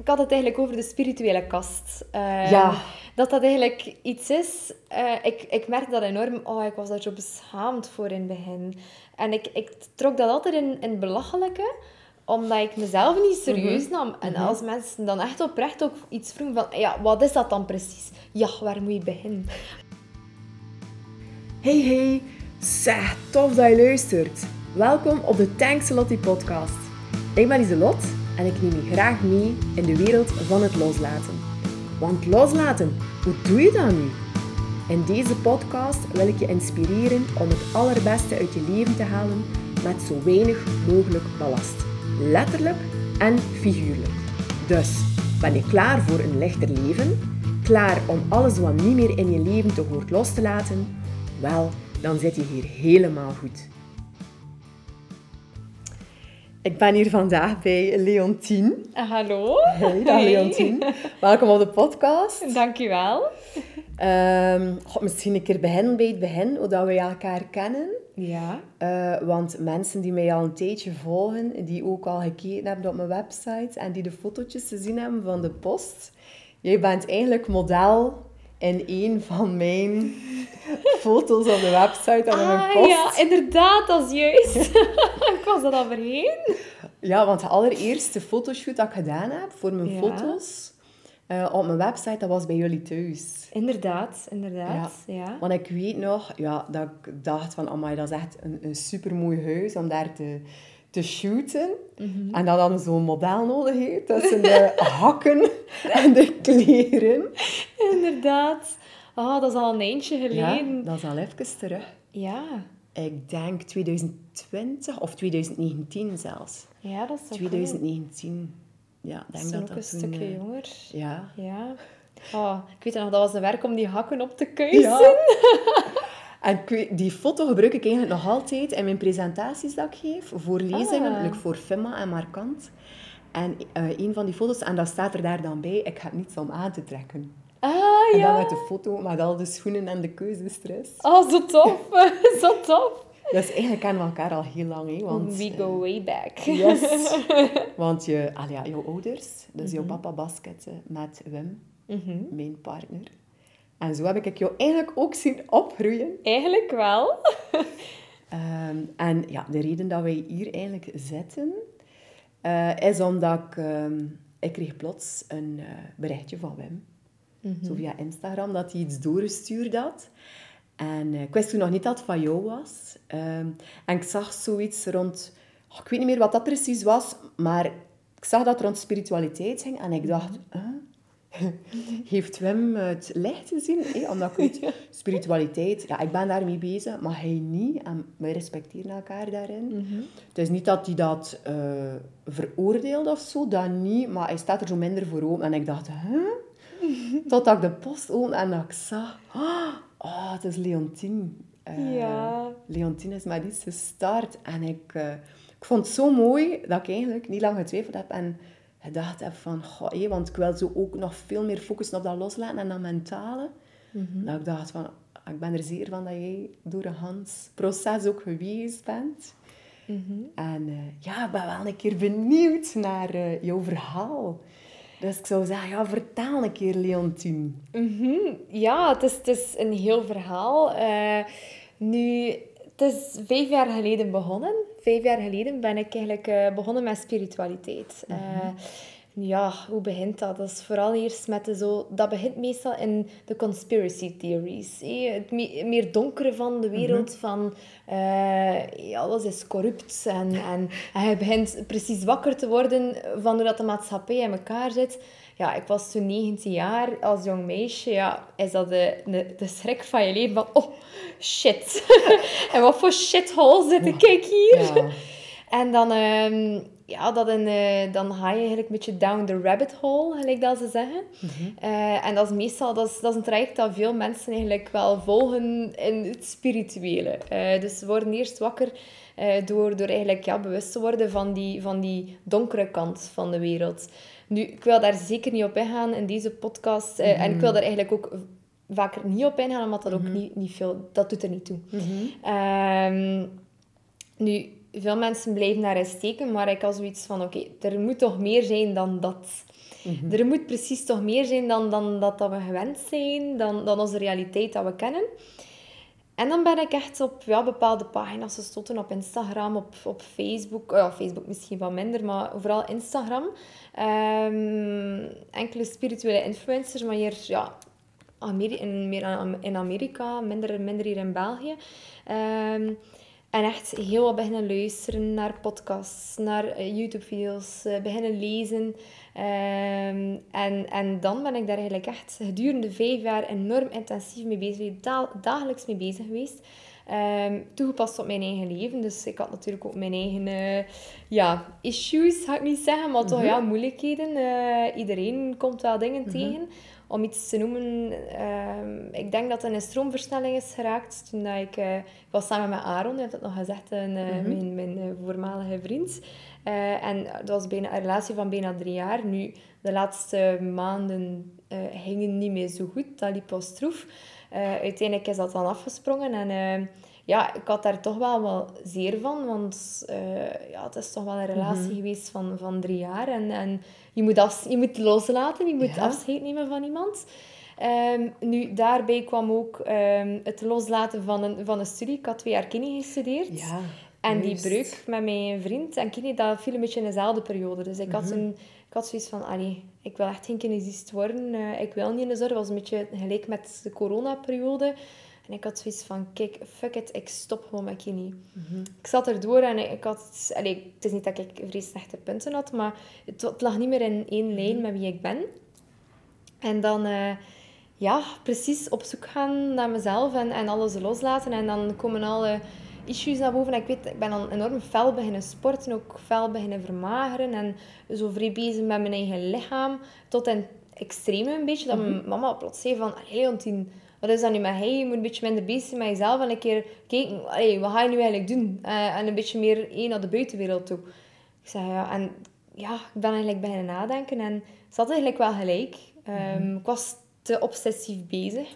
ik had het eigenlijk over de spirituele kast. Ehm, Ja. Dat dat eigenlijk iets is... eh, ik, ik merkte dat enorm... Oh, ik was daar zo beschaamd voor in het begin. En ik, ik trok dat altijd in, in het belachelijke omdat ik mezelf niet serieus Mhm. nam. En als mensen dan echt oprecht ook iets vroegen van... Ja, wat is dat dan precies? Ja, waar moet je beginnen? Hey hey, zeg, tof dat je luistert. Welkom op de Tankselotti podcast. Ik ben Iselot en ik neem je graag mee in de wereld van het loslaten. Want loslaten, hoe doe je dat nu? In deze podcast wil ik je inspireren om het allerbeste uit je leven te halen met zo weinig mogelijk ballast. Letterlijk en figuurlijk. Dus, ben je klaar voor een lichter leven? Klaar om alles wat niet meer in je leven te hoort los te laten? Wel, dan zit je hier helemaal goed. Ik ben hier vandaag bij Leontien. Ah, hallo. Hey, dag Leontien. Welkom op de podcast. Dankjewel. Ehm god, misschien een keer beginnen bij het begin, hoe dat we elkaar kennen. Ja. Eh, want mensen die mij al een tijdje volgen, die ook al gekeken hebben op mijn website en die de fotootjes gezien hebben van de post. Jij bent eigenlijk model in een van mijn foto's op de website en op mijn Ah post. ja, inderdaad, dat is juist. ik was dat al vergeten. Ja, want de allereerste fotoshoot dat ik gedaan heb voor mijn Ja. foto's eh, op mijn website, dat was bij jullie thuis. Inderdaad, inderdaad. Ja. Want ik weet nog ja, dat ik dacht van, amai, dat is echt een, een supermooi huis om daar te, te shooten. Mhm. En dat dan zo'n model nodig heeft tussen de hakken en de kleren. Inderdaad. Ah, dat is al een eindje Ja, geleden. dat is al even terug. Ja. Ik denk 2020 of 2019 zelfs. Ja, dat is toch 2019. Ja, ik Dat denk is dat ook dat een toen, stukje eh, jonger. Ja. Ja. Oh, ik weet nog, dat was een werk om die hakken op te kuisen. Ja. En die foto gebruik ik eigenlijk nog altijd in mijn presentaties dat ik geef, voor lezingen, Ah. like voor FIMA en Markant. En eh, een van die foto's, en dat staat er daar dan bij, ik heb niets om aan te trekken. Ah, En ja. dan met de foto, met al de schoenen en de keuzestress. Oh, zo tof. zo tof. Dus eigenlijk kennen we elkaar al heel lang, hè, want... We go way back. eh, Yes. Want je, ja, jouw ouders, dus jouw papa basketten met Wim, Mhm. mijn partner. En zo heb ik jou eigenlijk ook zien opgroeien. Eigenlijk wel. Ehm, en ja, de reden dat wij hier eigenlijk zitten, eh, is omdat ik... ehm, ik kreeg plots een eh, berichtje van Wim. Zo via Instagram, dat hij iets doorgestuurd had. En eh, ik wist toen nog niet dat het van jou was. Ehm, en ik zag zoiets rond... oh, ik weet niet meer wat dat precies was, maar ik zag dat het rond spiritualiteit ging. En ik dacht... huh? Heeft Wim het licht gezien? hè? Omdat ik weet, spiritualiteit, ja, ik ben daarmee bezig, maar hij niet. En wij respecteren elkaar daarin. Het is niet dat hij dat eh veroordeelt of zo, dat niet. Maar hij staat er zo minder voor open. En ik dacht, huh? Totdat ik de post opende en dat ik zag... Oh, het is Leontien. Eh, Ja. Leontien is met iets gestart. En ik, eh, ik vond het zo mooi dat ik eigenlijk niet lang getwijfeld heb. En gedacht heb van... Goh, hé, want ik wil zo ook nog veel meer focussen op dat loslaten en dat mentale. Dat ik dacht van... Ik ben er zeer van dat jij door een Hans proces ook geweest bent. En eh, ja, ik ben wel een keer benieuwd naar eh, jouw verhaal. Dus ik zou zeggen, ja, vertel een keer, Leontien. Mhm. Ja, het is, het is een heel verhaal. Eh, nu, het is vijf jaar geleden begonnen. Vijf jaar geleden ben ik eigenlijk eh, begonnen met spiritualiteit. Eh, ja, hoe begint dat? Dat is vooral eerst met de zo... Dat begint meestal in de conspiracy theories. Het me- meer donkere van de wereld, van... eh, alles is corrupt. En, en, en je begint precies wakker te worden van hoe dat de maatschappij in elkaar zit. Ja, ik was toen 19 jaar als jong meisje. Ja, is dat de, de, de schrik van je leven van... Oh, shit. en wat voor shithole zit ik hier? Ja. En dan, ehm, ja, dat een, eh, dan ga je eigenlijk een beetje down the rabbit hole, gelijk dat ze zeggen. Eh, en dat is meestal dat is, dat is een traject dat veel mensen eigenlijk wel volgen in het spirituele. Eh, dus ze worden eerst wakker door, door eigenlijk ja, bewust te worden van die, van die donkere kant van de wereld. Nu, ik wil daar zeker niet op ingaan in deze podcast. eh, En ik wil daar eigenlijk ook vaker niet op ingaan, omdat dat ook niet, niet veel... Dat doet er niet toe. Ehm, nu, veel mensen blijven daarin steken, maar ik had zoiets van, oké, er moet toch meer zijn dan dat. Mhm. Er moet precies toch meer zijn dan, dan dat, dat we gewend zijn, dan, dan onze realiteit dat we kennen. En dan ben ik echt op ja, bepaalde pagina's gestoten, op Instagram, op, op Facebook. Ja, Facebook misschien wat minder, maar vooral Instagram. Um, enkele spirituele influencers, maar hier ja, Ameri in, meer in Amerika, minder, minder hier in België. Um, en echt heel wat beginnen luisteren naar podcasts, naar eh, YouTube-video's, uh, beginnen lezen. Um, en, en dan ben ik daar eigenlijk echt gedurende vijf jaar enorm intensief mee bezig, dagelijks mee bezig geweest. Um, toegepast op mijn eigen leven. Dus ik had natuurlijk ook mijn eigen uh, ja, issues, ga ik niet zeggen, maar toch mhm. ja, moeilijkheden. Uh, iedereen komt wel dingen mhm. tegen om iets te noemen, uh, ik denk dat er een stroomversnelling is geraakt toen dat ik, uh, was samen met Aaron, je hebt het nog gezegd, een, uh, mijn, mijn eh, voormalige vriend. En dat was bijna een relatie van bijna drie jaar. Nu, de laatste maanden gingen niet meer zo goed, dat liep pas stroef. uiteindelijk is dat dan afgesprongen en ja, ik had daar toch wel wel zeer van, want ja, het is toch wel een relatie mhm. geweest van, van drie jaar en, en je moet, af, je moet loslaten, je moet afscheid nemen van iemand. Ehm, nu, daarbij kwam ook um, het loslaten van een, van een studie. Ik had twee jaar kine gestudeerd. Ja, en die breuk met mijn vriend en kine, dat viel een beetje in dezelfde periode. Dus ik, had, mhm. een, ik had zoiets van, allee, ik wil echt geen kinesist worden. Uh, ik wil niet in de zorg. Het was een beetje gelijk met de coronaperiode. En ik had zoiets van, kijk, fuck it, ik stop gewoon met kine. Mhm. Ik zat erdoor en ik had... Allee, het is niet dat ik vrees slechte punten had, maar het, het, lag niet meer in één lijn mhm. met wie ik ben. En dan... Uh, ja, precies op zoek gaan naar mezelf en, en alles loslaten. En dan komen alle issues naar boven. ik weet, ik ben dan enorm fel beginnen sporten, ook fel beginnen vermageren. En zo vrij bezig met mijn eigen lichaam. Tot een extreme een beetje. Dat mhm. mijn mama plots zei van... Jontien, wat is dat nu met hij? Je moet een beetje minder bezig zijn met jezelf en een keer kijken, wat ga je nu eigenlijk doen? Uh, en een beetje meer één naar de buitenwereld toe. Ik zei ja, en ja, ik ben eigenlijk beginnen nadenken en ze had eigenlijk wel gelijk. Um, Ik was te obsessief bezig.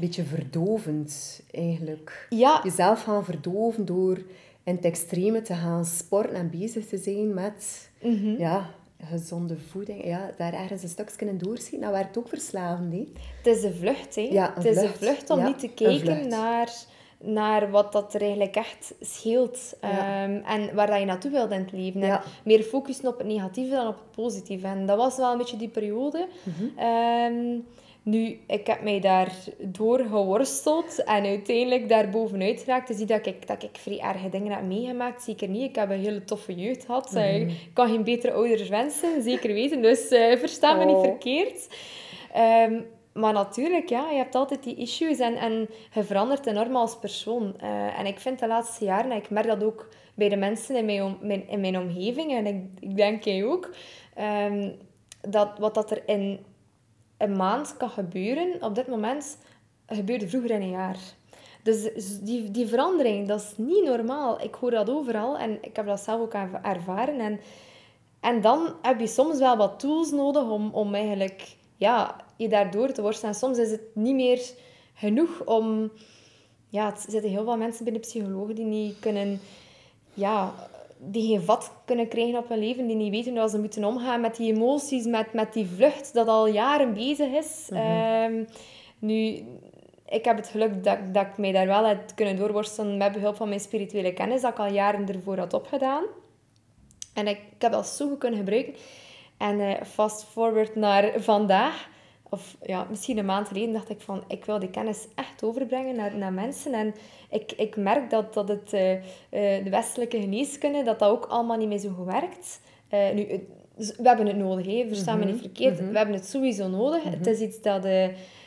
Beetje verdovend eigenlijk. Ja. Jezelf gaan verdoven door in het extreme te gaan sporten en bezig te zijn met mm ja, gezonde voeding, ja, daar ergens een stukje in doorschieten, dat werkt ook verslavend. Hè? Het is een vlucht, hè? Ja, het is een vlucht om niet te kijken naar, naar wat dat er eigenlijk echt scheelt. Ehm, en waar dat je naartoe wilt in het leven. En meer focussen op het negatieve dan op het positieve. En dat was wel een beetje die periode. Mhm. Ehm, nu, ik heb mij daar door geworsteld en uiteindelijk daar bovenuit geraakt. Dus dat ik, dat ik vrij erge dingen heb meegemaakt. Zeker niet. Ik heb een hele toffe jeugd gehad. Mhm. Ik kan geen betere ouders wensen, zeker weten. Dus uh, versta me niet oh. verkeerd. Ehm, maar natuurlijk, ja, je hebt altijd die issues en, en je verandert enorm als persoon. Uh, en ik vind de laatste jaren, en ik merk dat ook bij de mensen in mijn, in mijn omgeving, en ik, ik denk jij ook, um, dat wat dat er in een maand kan gebeuren, op dit moment gebeurde vroeger in een jaar. Dus die, die verandering, dat is niet normaal. Ik hoor dat overal en ik heb dat zelf ook ervaren. En, en dan heb je soms wel wat tools nodig om, om eigenlijk ja, je daardoor te worstelen. En soms is het niet meer genoeg om... Ja, er zitten heel veel mensen binnen psychologen die niet kunnen... Ja, die geen vat kunnen krijgen op hun leven, die niet weten hoe ze moeten omgaan met die emoties, met, met die vlucht dat al jaren bezig is. Mhm. Ehm, nu, ik heb het geluk dat, dat ik mij daar wel heb kunnen doorworstelen met behulp van mijn spirituele kennis, dat ik al jaren ervoor had opgedaan. En ik, ik heb dat zo goed kunnen gebruiken. En uh, fast forward naar vandaag of ja, misschien een maand geleden dacht ik van, ik wil die kennis echt overbrengen naar, naar mensen. En ik, ik merk dat, dat het, uh, de westelijke geneeskunde, dat dat ook allemaal niet meer zo goed werkt. Uh, nu, we hebben het nodig, hè. verstaan me niet mhm. verkeerd. Mhm. We hebben het sowieso nodig. Het mhm. is iets dat...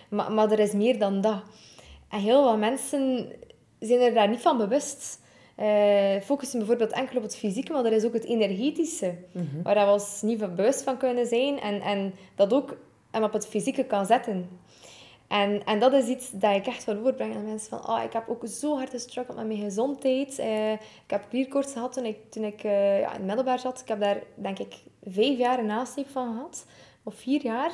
maar, maar er is meer dan dat. En heel veel mensen zijn er daar niet van bewust. Focussen bijvoorbeeld enkel op het fysieke, maar er is ook het energetische, waar we ons niet van bewust van kunnen zijn. En, en dat ook hem op het fysieke kan zetten. En, en dat is iets dat ik echt wil overbrengen aan mensen. Van, oh, ik heb ook zo hard gestruggeld met mijn gezondheid. Uh, ik heb klierkoorts gehad toen ik, toen ik uh, ja, in het middelbaar zat. Ik heb daar, denk ik, vijf jaar een nasleep van gehad. Of vier jaar.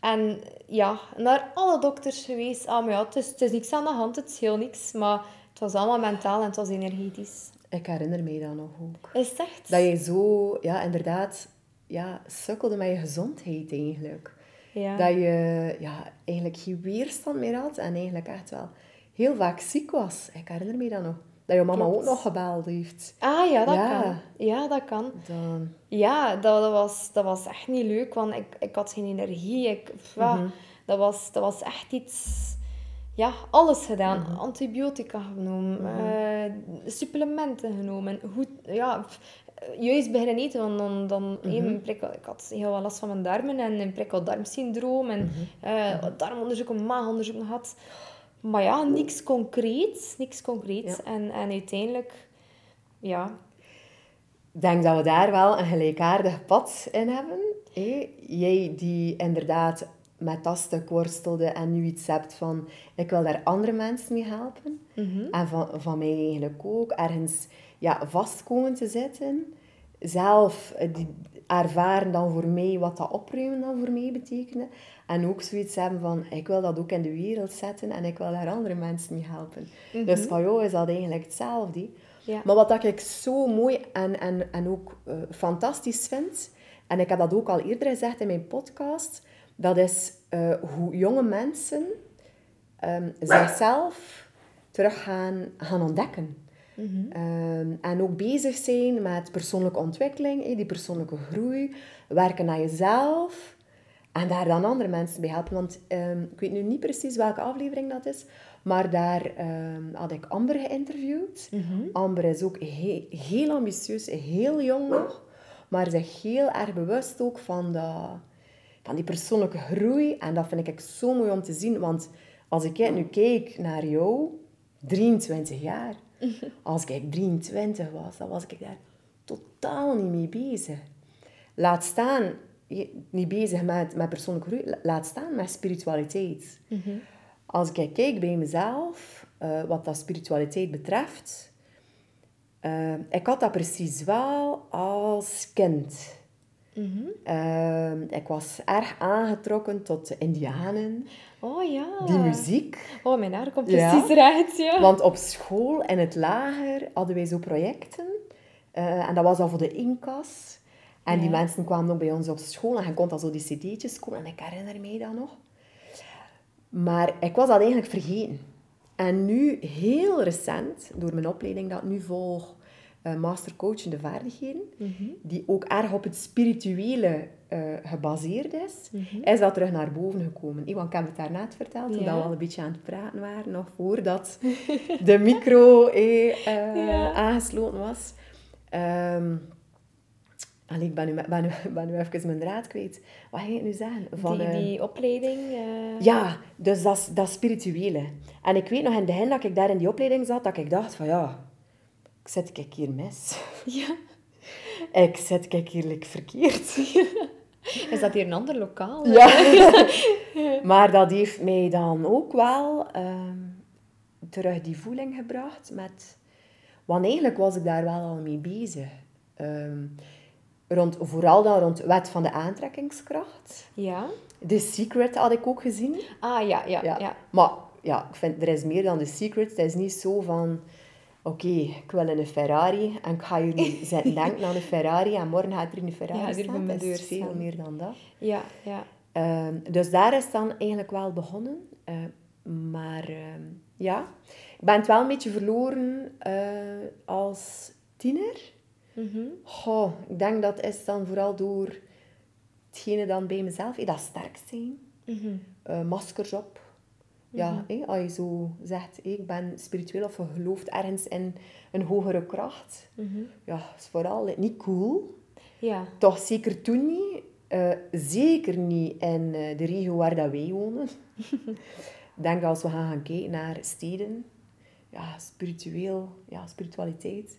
En ja, naar alle dokters geweest. Ah, maar ja, het is, het is niks aan de hand, het is heel niks. Maar het was allemaal mentaal en het was energetisch. Ik herinner me dat nog ook. Is het echt? Dat je zo, ja, inderdaad, ja, sukkelde met je gezondheid eigenlijk. Ja. Dat je ja, eigenlijk geen weerstand meer had en eigenlijk echt wel heel vaak ziek was. Ik herinner me dat nog. Dat je mama Klopt. ook nog gebeld heeft. Ah ja, dat Ja. kan. Ja, dat kan. Dan, Ja, dat, dat, was, dat was echt niet leuk, want ik, ik had geen energie. Ik, Mhm. dat, was, dat was echt iets... Ja, alles gedaan. Mhm. Antibiotica genomen, eh, supplementen genomen. Goed, ja, juist beginnen eten, want dan... dan Mhm. eh, mijn prikkel, ik had heel wat last van mijn darmen en een prikkeldarmsyndroom en Mhm. eh, darmonderzoek en maagonderzoek gehad. Maar ja, niks concreets. Niks concreets. Ja. En, en uiteindelijk... Ja, Ik denk dat we daar wel een gelijkaardig pad in hebben. Jij die inderdaad met stuk worstelde en nu iets hebt van... Ik wil daar andere mensen mee helpen. En van, van mij eigenlijk ook. Ergens ja, vast komen te zitten. Zelf eh, die ervaren dan voor mij wat dat opruimen dan voor mij betekende. En ook zoiets hebben van, ik wil dat ook in de wereld zetten en ik wil daar andere mensen mee helpen. Dus van jou is dat eigenlijk hetzelfde. Ja. Maar wat dat ik zo mooi en, en, en ook eh, fantastisch vind, en ik heb dat ook al eerder gezegd in mijn podcast, dat is eh, hoe jonge mensen ehm, zichzelf terug gaan, gaan ontdekken. Ehm, en ook bezig zijn met persoonlijke ontwikkeling, die persoonlijke groei, werken aan jezelf en daar dan andere mensen bij helpen. Want ehm, ik weet nu niet precies welke aflevering dat is, maar daar ehm, had ik Amber geïnterviewd. Amber is ook he- heel ambitieus, heel jong nog, maar zich heel erg bewust ook van, dat, van die persoonlijke groei. En dat vind ik zo mooi om te zien, want als ik nu kijk naar jou, 23 jaar. Als ik 23 was, dan was ik daar totaal niet mee bezig. Laat staan, niet bezig met, met persoonlijke groei, la- laat staan met spiritualiteit. Als ik kijk bij mezelf, eh, wat dat spiritualiteit betreft, eh, ik had dat precies wel als kind. Eh, ik was erg aangetrokken tot de Indianen, Oh ja. die muziek. Oh, mijn haar komt Ja. precies eruit, ja. Want op school, in het lager, hadden wij zo projecten. Eh, en dat was dan voor de Incas. En die mensen kwamen ook bij ons op school. En je kon dan zo die cd'tjes komen. En ik herinner mij dat nog. Maar ik was dat eigenlijk vergeten. En nu, heel recent, door mijn opleiding dat ik nu volg, Master Coachende Vaardigheden, die ook erg op het spirituele eh, gebaseerd is, is dat terug naar boven gekomen. Eh, Want ik heb het daarnet verteld, toen Ja. we al een beetje aan het praten waren, nog voordat de micro eh, eh, Ja. aangesloten was. Allee, ik ben nu, ben, nu, ben nu even mijn draad kwijt. Wat ging ik nu zeggen? Van, die, eh, die opleiding. eh, ja, dus dat, is- dat spirituele. En ik weet nog in het begin dat ik daar in die opleiding zat, dat ik dacht van ja, ik zit ik hier mis. ja. Ik zit ik hier like verkeerd. Is dat hier een ander lokaal? Ja. maar dat heeft mij dan ook wel ehm, terug die voeling gebracht met... Want eigenlijk was ik daar wel al mee bezig. Ehm, rond, vooral dan rond wet van de aantrekkingskracht. Ja. The Secret had ik ook gezien. Ah, ja, ja, ja. Ja. Maar ja, ik vind, er is meer dan The Secret. Het is niet zo van... Oké, ik wil een Ferrari en ik ga hier nu zitten denken aan een Ferrari en morgen gaat er een Ferrari Ja, staan. Het is veel staan. meer dan dat. Ja, ja. Ehm, dus daar is dan eigenlijk wel begonnen. Eh, maar ehm, ja, ik ben het wel een beetje verloren eh, als tiener. Mhm. Goh, ik denk dat is dan vooral door hetgene dan bij mezelf, dat sterk zijn, Mhm. eh, maskers op. Ja, eh, als je zo zegt, ik ben spiritueel of je gelooft ergens in een hogere kracht. Mhm. Ja, is vooral niet cool. Ja. Toch zeker toen niet. Eh, zeker niet in eh, de regio waar dat wij wonen. Ik denk als we gaan, gaan kijken naar steden, ja, spiritueel, ja, spiritualiteit.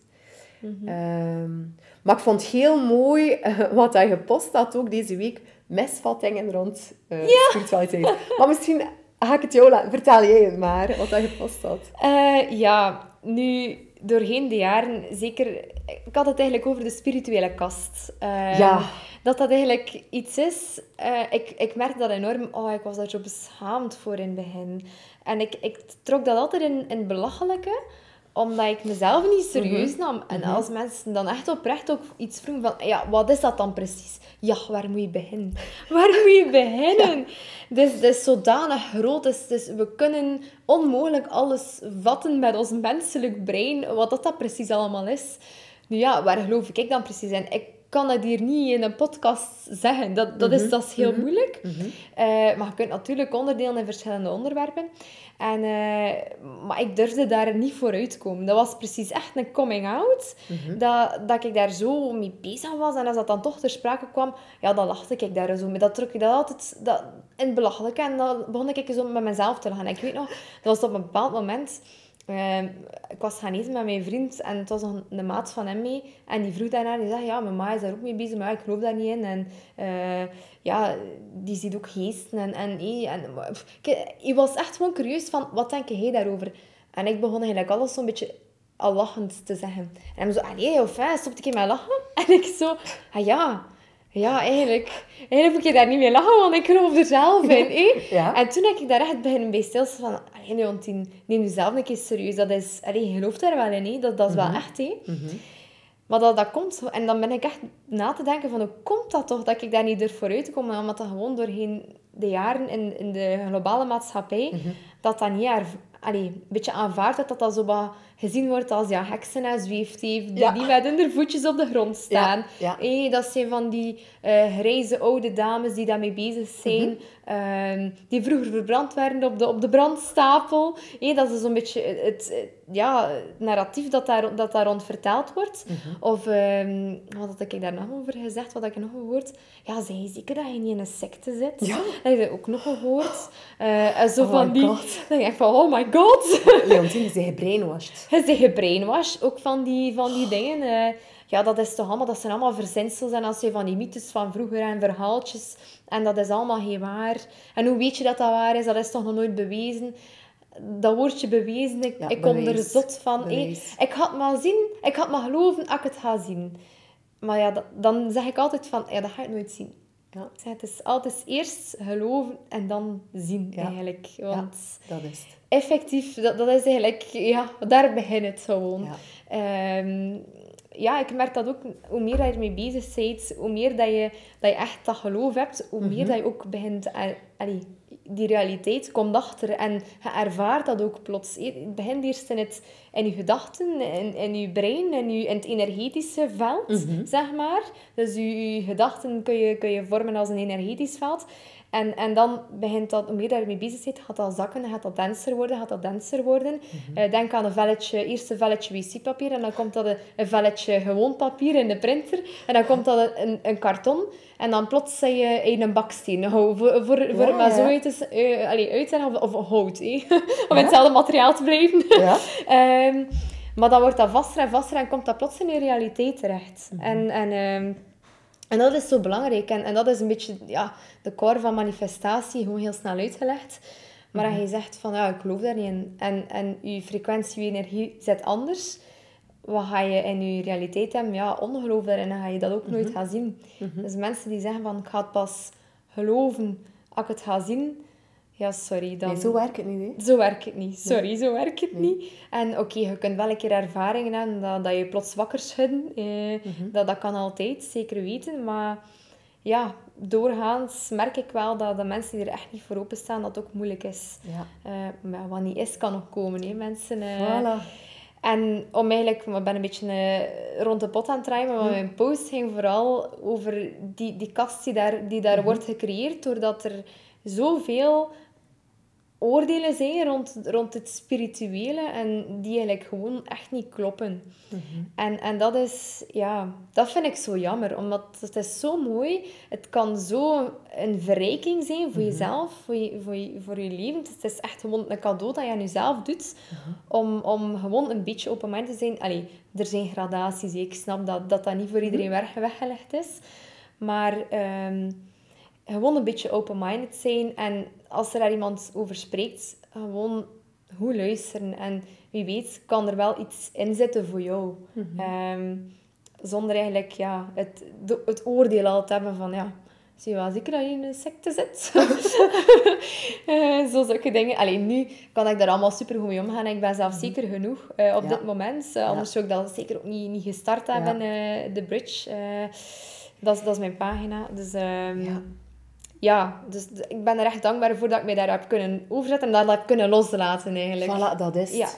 Ehm, maar ik vond het heel mooi eh, wat hij gepost had ook deze week. Misvattingen rond eh, spiritualiteit. Maar misschien ga ik het jou laten. Vertel jij het maar, wat hij gepost had. Eh, ja, nu, doorheen de jaren, zeker... Ik had het eigenlijk over de spirituele kast. Eh, Ja. Dat dat eigenlijk iets is... eh, ik, ik merkte dat enorm... Oh, ik was daar zo beschaamd voor in het begin. En ik, ik trok dat altijd in, in belachelijke. Omdat ik mezelf niet serieus nam. En als mensen dan echt oprecht ook iets vroegen van, ja, wat is dat dan precies? Ja, waar moet je beginnen? Waar moet je beginnen? Dus het is zodanig groot. Dus, dus we kunnen onmogelijk alles vatten met ons menselijk brein, wat dat, dat precies allemaal is. Nu ja, waar geloof ik dan precies in? Ik kan het hier niet in een podcast zeggen. Dat, dat, is, mhm. dat is heel mhm. moeilijk. Mm maar je kunt natuurlijk onderdelen in verschillende onderwerpen. En, uh, maar ik durfde daar niet vooruit te komen. Dat was precies echt een coming out. Mhm. dat, dat ik daar zo mee bezig was. En als dat dan toch ter sprake kwam, ja, dan lachte ik daar zo mee. Dat trok ik dat altijd dat, in het belachelijk. En dan begon ik zo met mezelf te lachen. En ik weet nog, dat was op een bepaald moment Ehm, ik was gaan eten met mijn vriend en het was nog een maat van hem mee. En die vroeg daarna, die zei, ja, mijn ma is daar ook mee bezig, maar ik geloof daar niet in. En uh, ja, die ziet ook geesten. En, en, en, hij was echt gewoon curieus van, wat denk jij daarover? En ik begon eigenlijk alles zo'n beetje al lachend te zeggen. En hij zo, allee, of hè, stopte ik met lachen? En ik zo, ah ja, ja, eigenlijk, eigenlijk moet je daar niet mee lachen, want ik geloof er zelf in. Ja. En toen heb ik daar echt beginnen bij stilstaan van... Want neem jezelf een keer serieus. Dat is, allee, je gelooft daar wel in, hè. Dat, dat is wel mhm. echt. Mm -hmm. Maar dat, dat komt... En dan ben ik echt na te denken van... Hoe komt dat toch dat ik daar niet durf vooruit te komen? Omdat dat gewoon doorheen de jaren in, in de globale maatschappij... Mhm. Dat dat niet... Allee, een beetje aanvaard dat dat zo wat gezien wordt als ja, heksen en zweefteef, die, die met hun voetjes op de grond staan. Ja, dat zijn van die uh, grijze oude dames die daarmee bezig zijn, mhm. ehm, die vroeger verbrand werden op de, op de brandstapel. Hey, dat is zo'n beetje het, ja, narratief dat daar, dat daar rond verteld wordt. Mhm. Of, um, wat had ik daar nog over gezegd? Wat had ik nog gehoord? Ja, zeg je zeker dat je niet in een secte zit? Ja. Dat heb je ook nog gehoord. Uh, zo oh van die... God. Dan denk ik van, oh my god. Leontine, is gebrainwashed je zegt gebrainwashed, ook van die, van die dingen. Uh, ja, dat is toch allemaal, dat zijn allemaal verzinsels en als je van die mythes van vroeger en verhaaltjes. En dat is allemaal geen waar. En hoe weet je dat dat waar is? Dat is toch nog nooit bewezen? Dat woordje bewezen, ik, ik kom er zot van. ik had maar zien, ik had maar geloven als ik het ga zien. Maar ja, dan zeg ik altijd van, ja, dat ga ik nooit zien. Ja. Het is altijd eerst geloven en dan zien, eigenlijk. Want ja, dat is het. Effectief, dat, dat is eigenlijk... Ja, daar begint het gewoon. Ja. Ehm, ja, ik merk dat ook, hoe meer je ermee bezig bent, hoe meer dat je, dat je echt dat geloof hebt, hoe meer mhm. dat je ook begint... Allee, die realiteit komt achter en je ervaart dat ook plots. Het begint eerst in, het, in je gedachten, in, in je brein, in, je, in het energetische veld, mhm. zeg maar. Dus je, je, gedachten kun je, kun je vormen als een energetisch veld. En, en dan begint dat, hoe meer je daarmee bezig bent, gaat dat zakken, gaat dat denser worden, gaat dat denser worden. Mhm. Eh, denk aan een velletje, eerst een velletje wc-papier en dan komt dat een, een velletje gewoon papier in de printer. En dan komt dat een, een karton. En dan plots zei je in een baksteen. voor, voor, voor ja, maar zo uit te, uh, allee, of, of hout. Eh. Om ja. hetzelfde materiaal te blijven. Ja. um, maar dan wordt dat vaster en vaster en komt dat plots in je realiteit terecht. Mhm. En... en um, en dat is zo belangrijk. En, en dat is een beetje ja, de core van manifestatie, gewoon heel snel uitgelegd. Maar als mhm. je zegt van, ja, ik geloof daar niet in. En, en je frequentie, je energie zit anders. Wat ga je in je realiteit hebben? Ja, ongeloof daarin. Dan ga je dat ook nooit mhm. gaan zien. Mhm. Dus mensen die zeggen van, ik ga het pas geloven als ik het ga zien ja, sorry. Dan... Nee, zo werkt het niet. Hè? Zo werkt het niet. Sorry, zo werkt het niet. En oké, je kunt wel een keer ervaringen hebben dat, dat je plots wakker schudden. Eh, mhm. dat, dat kan altijd, zeker weten. Maar ja, doorgaans merk ik wel dat de mensen die er echt niet voor openstaan, dat ook moeilijk is. Ja. Uh, maar wat niet is, kan nog komen. Hè, mensen. Uh, voilà. En om eigenlijk, ik ben een beetje uh, rond de pot aan het draaien, maar mijn post ging vooral over die, die kast die daar, die daar mhm. wordt gecreëerd, doordat er zoveel oordelen zijn rond, rond het spirituele en die eigenlijk gewoon echt niet kloppen. Mhm. en, en dat is, ja, dat vind ik zo jammer, omdat het is zo mooi. Het kan zo een verrijking zijn voor mhm. jezelf, voor je, voor, je, voor je leven. Het is echt gewoon een cadeau dat je aan jezelf doet, mhm. om, om gewoon een beetje open mind te zijn. Allee, er zijn gradaties, ik snap dat dat, dat niet voor iedereen weggelegd is. Maar... Ehm, gewoon een beetje open-minded zijn. En als er daar iemand over spreekt, gewoon goed luisteren. En wie weet kan er wel iets in zitten voor jou. Mhm. Ehm, zonder eigenlijk ja, het, het oordeel al te hebben van... Ja, zie je wel zeker dat je in een secte zit? uh, zo zulke dingen. Alleen nu kan ik daar allemaal super goed mee omgaan. Ik ben zelf mhm. zeker genoeg uh, op dit moment. Uh, anders zou ik dat zeker ook niet, niet gestart hebben, de bridge. dat, is, dat is mijn pagina. Dus um, ja. dus ik ben er echt dankbaar voor dat ik mij daar heb kunnen overzetten en dat heb kunnen loslaten eigenlijk. Voilà, dat is ja.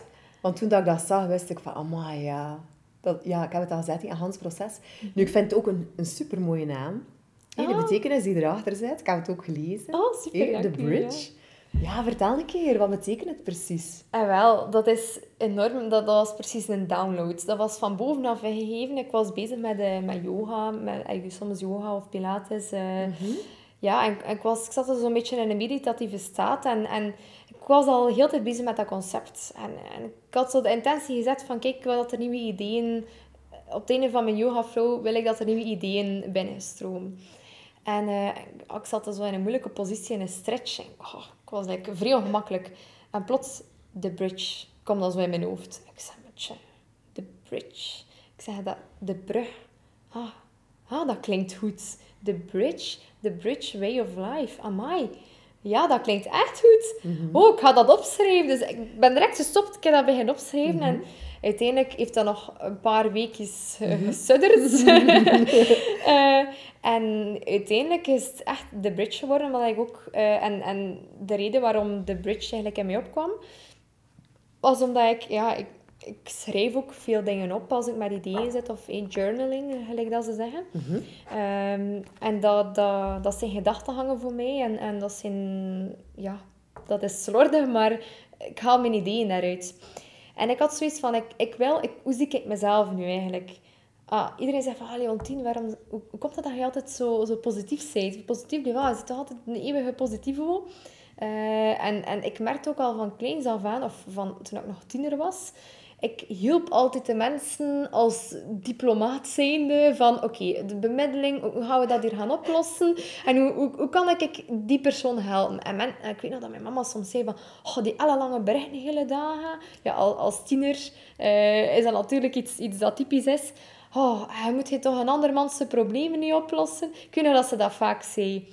Want toen dat ik dat zag, wist ik van, amai, ja. Dat, ja, ik heb het al gezegd in Hans Proces. Nu, ik vind het ook een, een supermooie naam. Hey, de ah. betekenis die erachter zit, ik heb het ook gelezen. Oh, super, De bridge. Ja. vertel een keer, wat betekent het precies? En ah, wel, dat is enorm, dat, dat was precies een download. Dat was van bovenaf gegeven. Ik was bezig met, uh, met yoga, met eigenlijk soms yoga of pilates. Uh, Ja, en, ik, was, ik zat zo'n beetje in een meditatieve staat en, en ik was al heel tijd bezig met dat concept. En, en ik had zo de intentie gezet van, kijk, ik wil dat er nieuwe ideeën... Op het einde van mijn yoga flow wil ik dat er nieuwe ideeën binnenstromen. En uh, ik zat zo in een moeilijke positie in een stretch. En, oh, ik was like, vrij ongemakkelijk. En plots, de bridge kwam dan zo in mijn hoofd. Ik zei, matje, de bridge. Ik zeg, dat, de brug. Ah, ah, dat klinkt goed. De bridge, the bridge way of life. Amai. Ja, dat klinkt echt goed. Mhm. Oh, ik ga dat opschrijven. Dus ik ben direct gestopt. Ik heb dat beginnen opschrijven. En mhm. uiteindelijk heeft dat nog een paar weekjes uh, gesudderd. uh, en uiteindelijk is het echt de bridge geworden. Wat ik ook, uh, en, en de reden waarom de bridge eigenlijk in mij opkwam, was omdat ik... Ja, ik, ik schrijf ook veel dingen op als ik met ideeën zit, of in journaling, gelijk dat ze zeggen. Mhm. Ehm, en dat, dat, dat zijn gedachtengangen voor mij. En, en dat zijn... Ja, dat is slordig, maar ik haal mijn ideeën daaruit. En ik had zoiets van, ik, ik wil... Ik, hoe zie ik mezelf nu eigenlijk? Ah, iedereen zegt van, ah, Leontien, waarom, hoe, komt het dat je altijd zo, zo positief bent? Positief, ja, je zit toch altijd een eeuwige positieve uh, en, en ik merkte ook al van kleins af aan, of van toen ik nog tiener was, ik hielp altijd de mensen als diplomaat zijnde van oké, de bemiddeling, hoe gaan we dat hier gaan oplossen? En hoe, hoe, hoe kan ik die persoon helpen? En ik weet nog dat mijn mama soms zei van oh, die lange berichten hele dagen. Ja, als tiener uh, is dat natuurlijk iets, iets dat typisch is. Oh, je moet je toch een ander manse problemen niet oplossen? Ik weet dat ze dat vaak zei.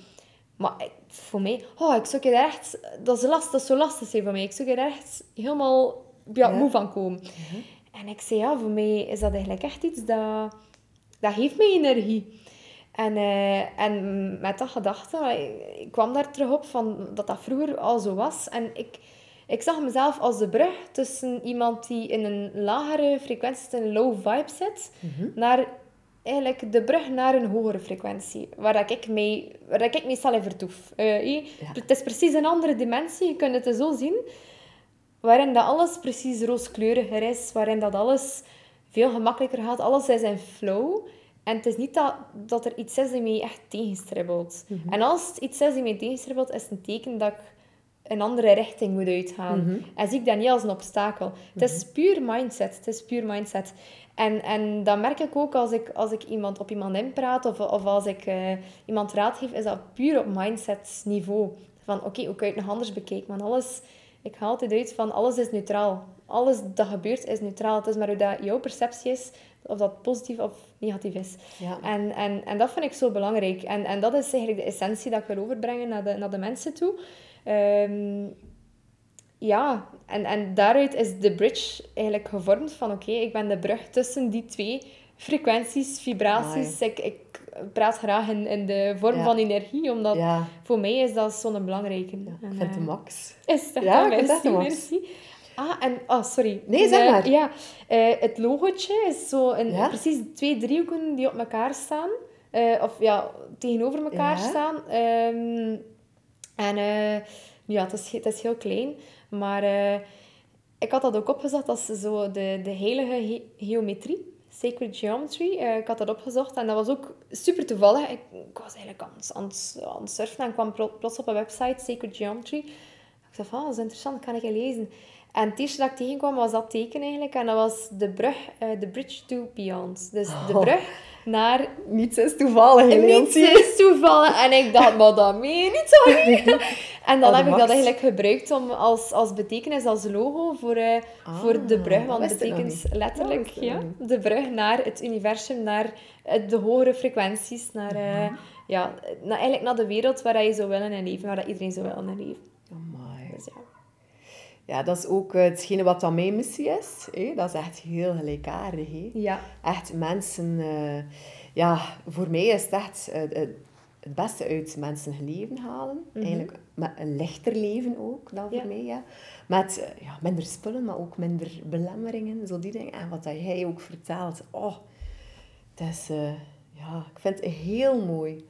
Maar voor mij, oh, ik zou er echt, dat is, last, dat is zo lastig voor mij. Ik zou er echt helemaal ja, moe van komen. Mhm. En ik zei, ja, voor mij is dat eigenlijk echt iets dat... Dat geeft mij energie. En, uh, en met dat gedachte, ik kwam daar terug op van dat dat vroeger al zo was. En ik, ik zag mezelf als de brug tussen iemand die in een lagere frequentie, een low vibe zit, mhm. naar eigenlijk de brug naar een hogere frequentie, waar ik mee, waar ik meestal in vertoef. Uh, Het is precies een andere dimensie, je kunt het zo zien waarin dat alles precies rooskleuriger is, waarin dat alles veel gemakkelijker gaat. Alles is in flow. En het is niet dat, dat er iets is die mij echt tegenstribbelt. Mhm. En als het iets is die mij tegenstribbelt, is het een teken dat ik een andere richting moet uitgaan. Mhm. En zie ik dat niet als een obstakel. Het is mhm. puur mindset. Het is puur mindset. En, en dat merk ik ook als ik, als ik iemand op iemand inpraat of, of als ik uh, iemand raad geef, is dat puur op mindset niveau. Van oké, hoe kan je het nog anders bekijken? Want alles ik haal altijd uit van alles is neutraal. Alles dat gebeurt is neutraal. Het is maar hoe dat jouw perceptie is, of dat positief of negatief is. Ja. En, en, en dat vind ik zo belangrijk. En, en dat is eigenlijk de essentie dat ik wil overbrengen naar de, naar de mensen toe. Ehm, ja, en, en daaruit is de bridge eigenlijk gevormd van oké, ik ben de brug tussen die twee frequenties, vibraties. Ik, ik praat graag in, in de vorm van energie, omdat voor mij is dat zo'n belangrijke. Ja, ik vind de max. Is dat ja, ik vind de max. Ah, en... Oh, sorry. Nee, zeg maar. ja, uh, het logootje is zo een, precies twee driehoeken die op elkaar staan. Uh, of ja, tegenover elkaar staan. Um, en ja, het is, het is heel klein. Maar ik had dat ook opgezet als zo de, de heilige geometrie. Sacred Geometry. Uh, ik had dat opgezocht en dat was ook super toevallig. Ik, ik was eigenlijk aan, aan, aan het surfen en kwam plots op een website, Sacred Geometry. Ik dacht van, oh, dat is interessant, kan ik lezen. En het eerste dat ik tegenkwam was dat teken eigenlijk. En dat was de brug, uh, the bridge to beyond. Dus de brug naar... Niets is toevallig, Niets is toevallig. En ik dacht, maar dat meen niet, sorry. en dan heb ik dat eigenlijk gebruikt om als, als betekenis, als logo voor, uh, voor de brug. Want het betekent letterlijk ja, de brug naar het universum, naar de hogere frequenties, naar... Uh, ja, na, eigenlijk naar de wereld waar je zou willen in leven, waar dat iedereen zou willen in leven. Amai. Dus ja. Ja, dat is ook eh, hetgene wat dan mijn missie is. Hè? Dat is echt heel gelijkaardig. Hè? Ja. Echt mensen... eh, ja, voor mij is het echt eh, het beste uit mensen leven halen. Eigenlijk met een lichter leven ook, dan voor Ja. mij. Ja. Met ja, minder spullen, maar ook minder belemmeringen. Zo die dingen. En wat dat jij ook vertelt. Oh, het is... ja, ik vind het heel mooi.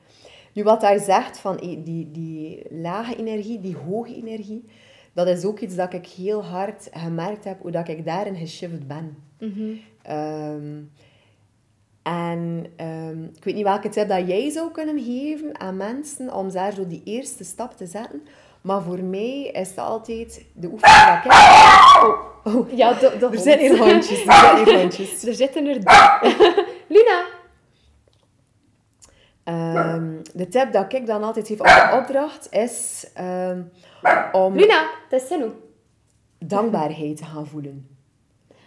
Nu, wat hij zegt van die, die lage energie, die hoge energie, dat is ook iets dat ik heel hard gemerkt heb, hoe dat ik daarin geshift ben. Ehm, en ehm, ik weet niet welke tip dat jij zou kunnen geven aan mensen om daar zo die eerste stap te zetten. Maar voor mij is het altijd de oefening dat ik... Oh, oh. Ja, de, de Er zijn hier hondjes, er zijn hier hondjes. Er zitten er drie. Luna! Ehm, de tip dat ik dan altijd geef op de opdracht is om Luna! Dat is Senu. dankbaarheid te gaan voelen.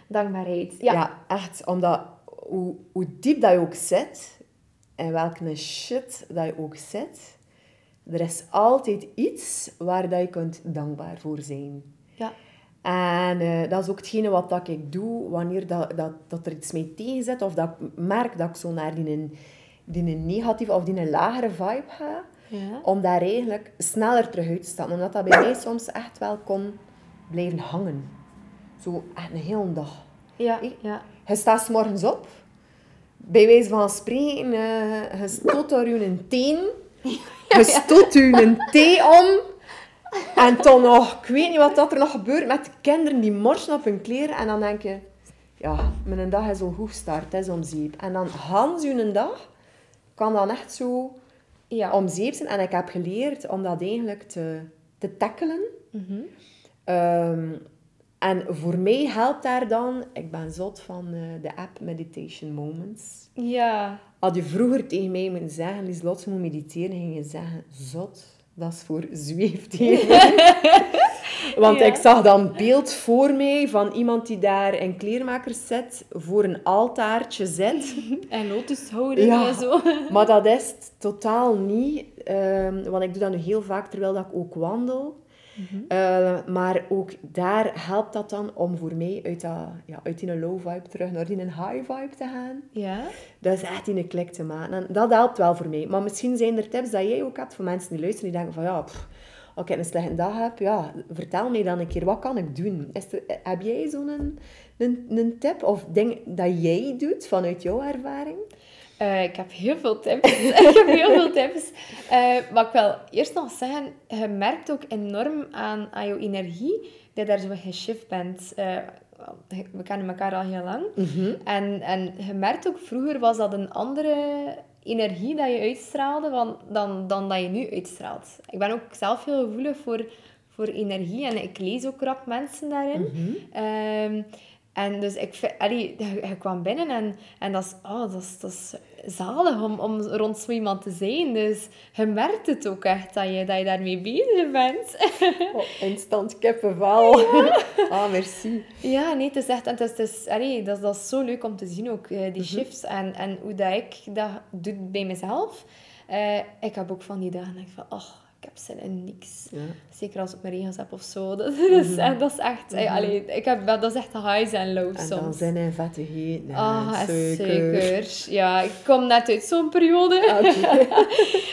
Dankbaarheid. Ja. Ja, echt. Omdat hoe, hoe diep dat je ook zit, en welke shit dat je ook zit, er is altijd iets waar dat je kunt dankbaar voor zijn. Ja. En eh, dat is ook hetgene wat dat ik doe wanneer dat, dat, dat er iets mee tegenzet, of dat ik merk dat ik zo naar die, die negatieve of die lagere vibe ga, Ja. om daar eigenlijk sneller terug uit te stappen. Omdat dat bij mij soms echt wel kon blijven hangen. Zo echt een hele dag. Ja. Ja. Je staat 's morgens op, bij wijze van spreken, eh, je stoot door je een teen, je stoot je een thee om, en dan nog, ik weet niet wat dat er nog gebeurt met de kinderen die morsen op hun kleren, en dan denk je, ja, mijn dag is al goed gestart, het is om zeep. En dan Hans een dag kan dan echt zo Ja. om zeep zijn, en ik heb geleerd om dat eigenlijk te, te tackelen. Ehm, en voor mij helpt daar dan, ik ben zot van eh, de app Meditation Moments. Ja. Had je vroeger tegen mij moeten zeggen, Lieslot, je moet mediteren, ging je zeggen, zot, dat is voor zweefteven. Want Ja. ik zag dan beeld voor mij van iemand die daar in kleermakers zit, voor een altaartje zit. En lotushouding Ja. en zo. Maar dat is totaal niet. ehm, want ik doe dat nu heel vaak terwijl dat ik ook wandel. Eh, maar ook daar helpt dat dan om voor mij uit, dat, ja, uit die low vibe terug naar die high vibe te gaan. Ja. Dat is echt in een klik te maken. En dat helpt wel voor mij. Maar misschien zijn er tips dat jij ook hebt voor mensen die luisteren die denken van ja, pff, als ik een slechte dag heb, ja, vertel mij dan een keer, wat kan ik doen? Is er, heb jij zo'n een, een, een tip of ding dat jij doet vanuit jouw ervaring? Eh, ik heb heel veel tips. ik heb heel veel tips. Eh, maar ik wil eerst nog zeggen, je merkt ook enorm aan, aan jouw energie dat je daar zo geshift bent. Eh, we kennen elkaar al heel lang. En, en je merkt ook, vroeger was dat een andere energie dat je uitstraalde dan, dan, dan dat je nu uitstraalt. Ik ben ook zelf heel gevoelig voor, voor energie en ik lees ook rap mensen daarin. Ehm, en dus ik allee, je kwam binnen en, en dat, is, oh, dat, is, dat is zalig om, om rond zo iemand te zijn. Dus je merkt het ook echt dat je, dat je daarmee bezig bent. Oh, instant kippenvel. ah, merci. Ja, nee, het is echt... En het is, het is, allee, dat, is- dat is zo leuk om te zien ook, eh, die shifts. En, en hoe dat ik dat doe bij mezelf. Eh, ik heb ook van die dagen dat ik van... Oh, ik heb zin in niks. Ja. Zeker als ik mijn regels heb of zo. Dat, is, en dat is echt... allee, ik heb, dat is echt highs en lows En soms. dan zijn en vettigheden en Ah, suiker. zeker. Ja, ik kom net uit zo'n periode. Ah.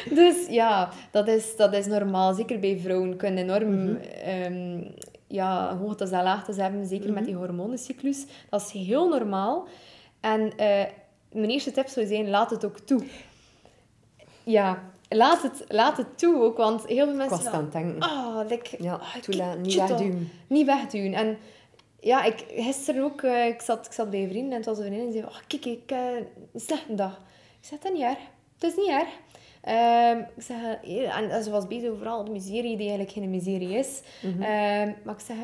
Dus ja, dat is, dat is normaal. Zeker bij vrouwen kunnen enorm Mhm. ehm, ja, hoogtes en laagtes hebben. Zeker Mhm. met die hormonencyclus. Dat is heel normaal. En eh, mijn eerste tip zou zijn, laat het ook toe. Ja, laat het, laat het toe ook. Want heel veel Ik mensen... was aan het denken. Ah, like, Ja, ik- toelaten, niet wegduwen. Niet wegduwen. En ja, ik, gisteren ook, eh, ik, zat, ik zat bij een vriend en het was een vriendin en die zei, oh, kijk, ik heb een slechte dag. Ik zei, dat is niet erg. Het is niet erg. Ehm, ik zeg, eh, en, ze was bezig over al de miserie die eigenlijk geen miserie is. Ehm, maar ik zeg,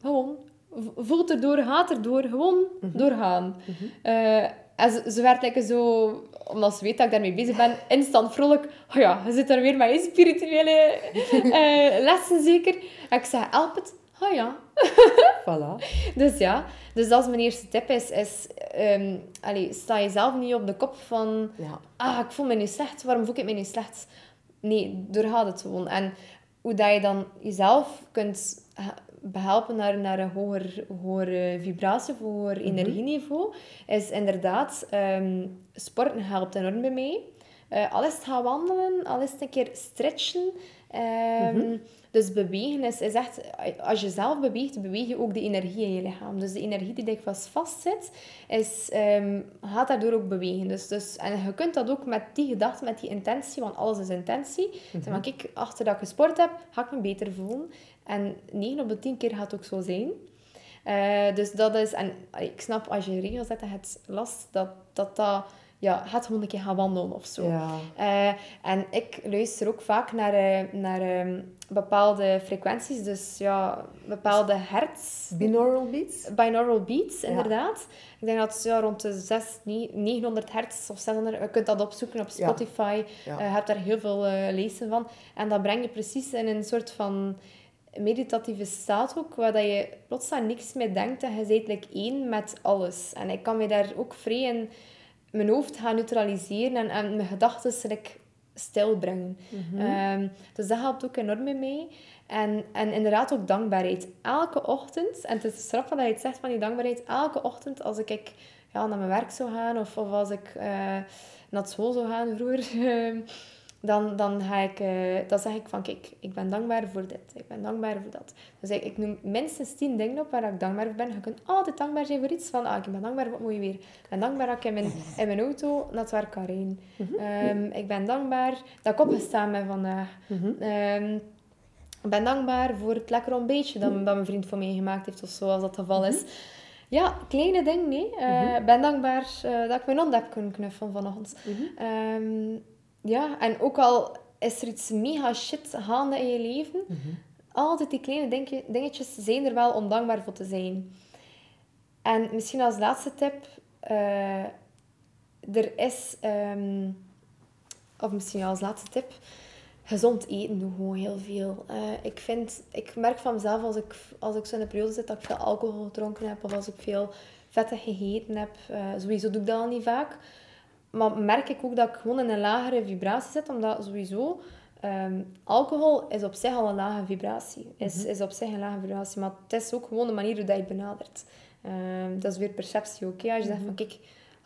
gewoon, voelt erdoor, gaat erdoor, gewoon doorgaan. Eh, en ze, ze werd lekker zo, omdat ze weet dat ik daarmee bezig ben, instant vrolijk. Oh ja, je zit er weer met je spirituele eh, lessen zeker. En ik zeg, help het, Ah ja. Voilà. Dus ja, dus dat is mijn eerste tip. Is, is ehm, allee, sta jezelf niet op de kop van... Ja. Ah, ik voel me nu slecht. Waarom voel ik me nu slecht? Nee, doorgaat het gewoon. En hoe dat je dan jezelf kunt behelpen naar, naar een hoger, hoger vibratie of hoger energieniveau, is inderdaad... ehm, sporten helpt enorm bij mij. Eh, al is het gaan wandelen, al is het een keer stretchen. Ehm, Dus bewegen is, is echt... Als je zelf beweegt, beweeg je ook de energie in je lichaam. Dus de energie die dikwijls vastzit, is, ehm, gaat daardoor ook bewegen. Dus, dus, en je kunt dat ook met die gedachte, met die intentie, want alles is intentie. Zeg maar, kijk, achter dat ik gesport heb, ga ik me beter voelen. En 9 op de 10 keer gaat het ook zo zijn. Eh, dus dat is... En allee, ik snap, als je regels zet, het last dat dat... dat ja, gaat gewoon een keer gaan wandelen of zo. Ja. Eh, en ik luister ook vaak naar, eh, naar ehm, bepaalde frequenties. Dus ja, bepaalde hertz. Binaural beats? Binaural beats, inderdaad. Ik denk dat het ja, rond de 6, 900 hertz of 600... Je kunt dat opzoeken op. Spotify. Ja. Eh, je hebt daar heel veel eh, lezen van. En dat breng je precies in een soort van meditatieve staat ook, waar dat je plots aan niks meer denkt en je bent like één met alles. En ik kan me daar ook vrij in mijn hoofd gaan neutraliseren en, en mijn gedachten like, stil brengen. Ehm, dus dat helpt ook enorm mij. En, en inderdaad ook dankbaarheid. Elke ochtend, en het is grappig dat je het zegt van die dankbaarheid, elke ochtend als ik ja, naar mijn werk zou gaan of, of als ik eh, naar school zou gaan vroeger, ehm, dan, dan, ga ik, eh, dan zeg ik van kijk, ik ben dankbaar voor dit, ik ben dankbaar voor dat. Dus ik, ik noem minstens tien dingen op waar ik dankbaar voor ben. Je kunt altijd dankbaar zijn voor iets van, ah, ik ben dankbaar voor het mooie weer. Ik ben dankbaar dat ik in mijn, in mijn auto naar het werk kan rijden. Ehm, ik ben dankbaar dat ik opgestaan ben vandaag. Ehm, ik ben dankbaar voor het lekker ontbijtje dat, dat mijn vriend voor mij gemaakt heeft, of zo, als dat het geval is. Ja, kleine dingen, nee. Eh, Ik ben dankbaar eh, dat ik mijn hond heb kunnen knuffelen vanochtend. Ehm, ja, en ook al is er iets mega shit gaande in je leven, altijd die kleine dinge- dingetjes zijn er wel om dankbaar voor te zijn. En misschien als laatste tip, eh, er is, ehm, of misschien als laatste tip, gezond eten doe gewoon heel veel. Eh, ik, vind, ik merk van mezelf als ik, als ik zo in een periode zit dat ik veel alcohol gedronken heb of als ik veel vettig gegeten heb. eh, sowieso doe ik dat al niet vaak. Maar merk ik ook dat ik gewoon in een lagere vibratie zit, omdat sowieso ehm, alcohol is op zich al een lage vibratie. Is, is op zich een lage vibratie, maar het is ook gewoon de manier hoe dat je het benadert. Ehm, dat is weer perceptie ook. hè. Als je zegt van kijk,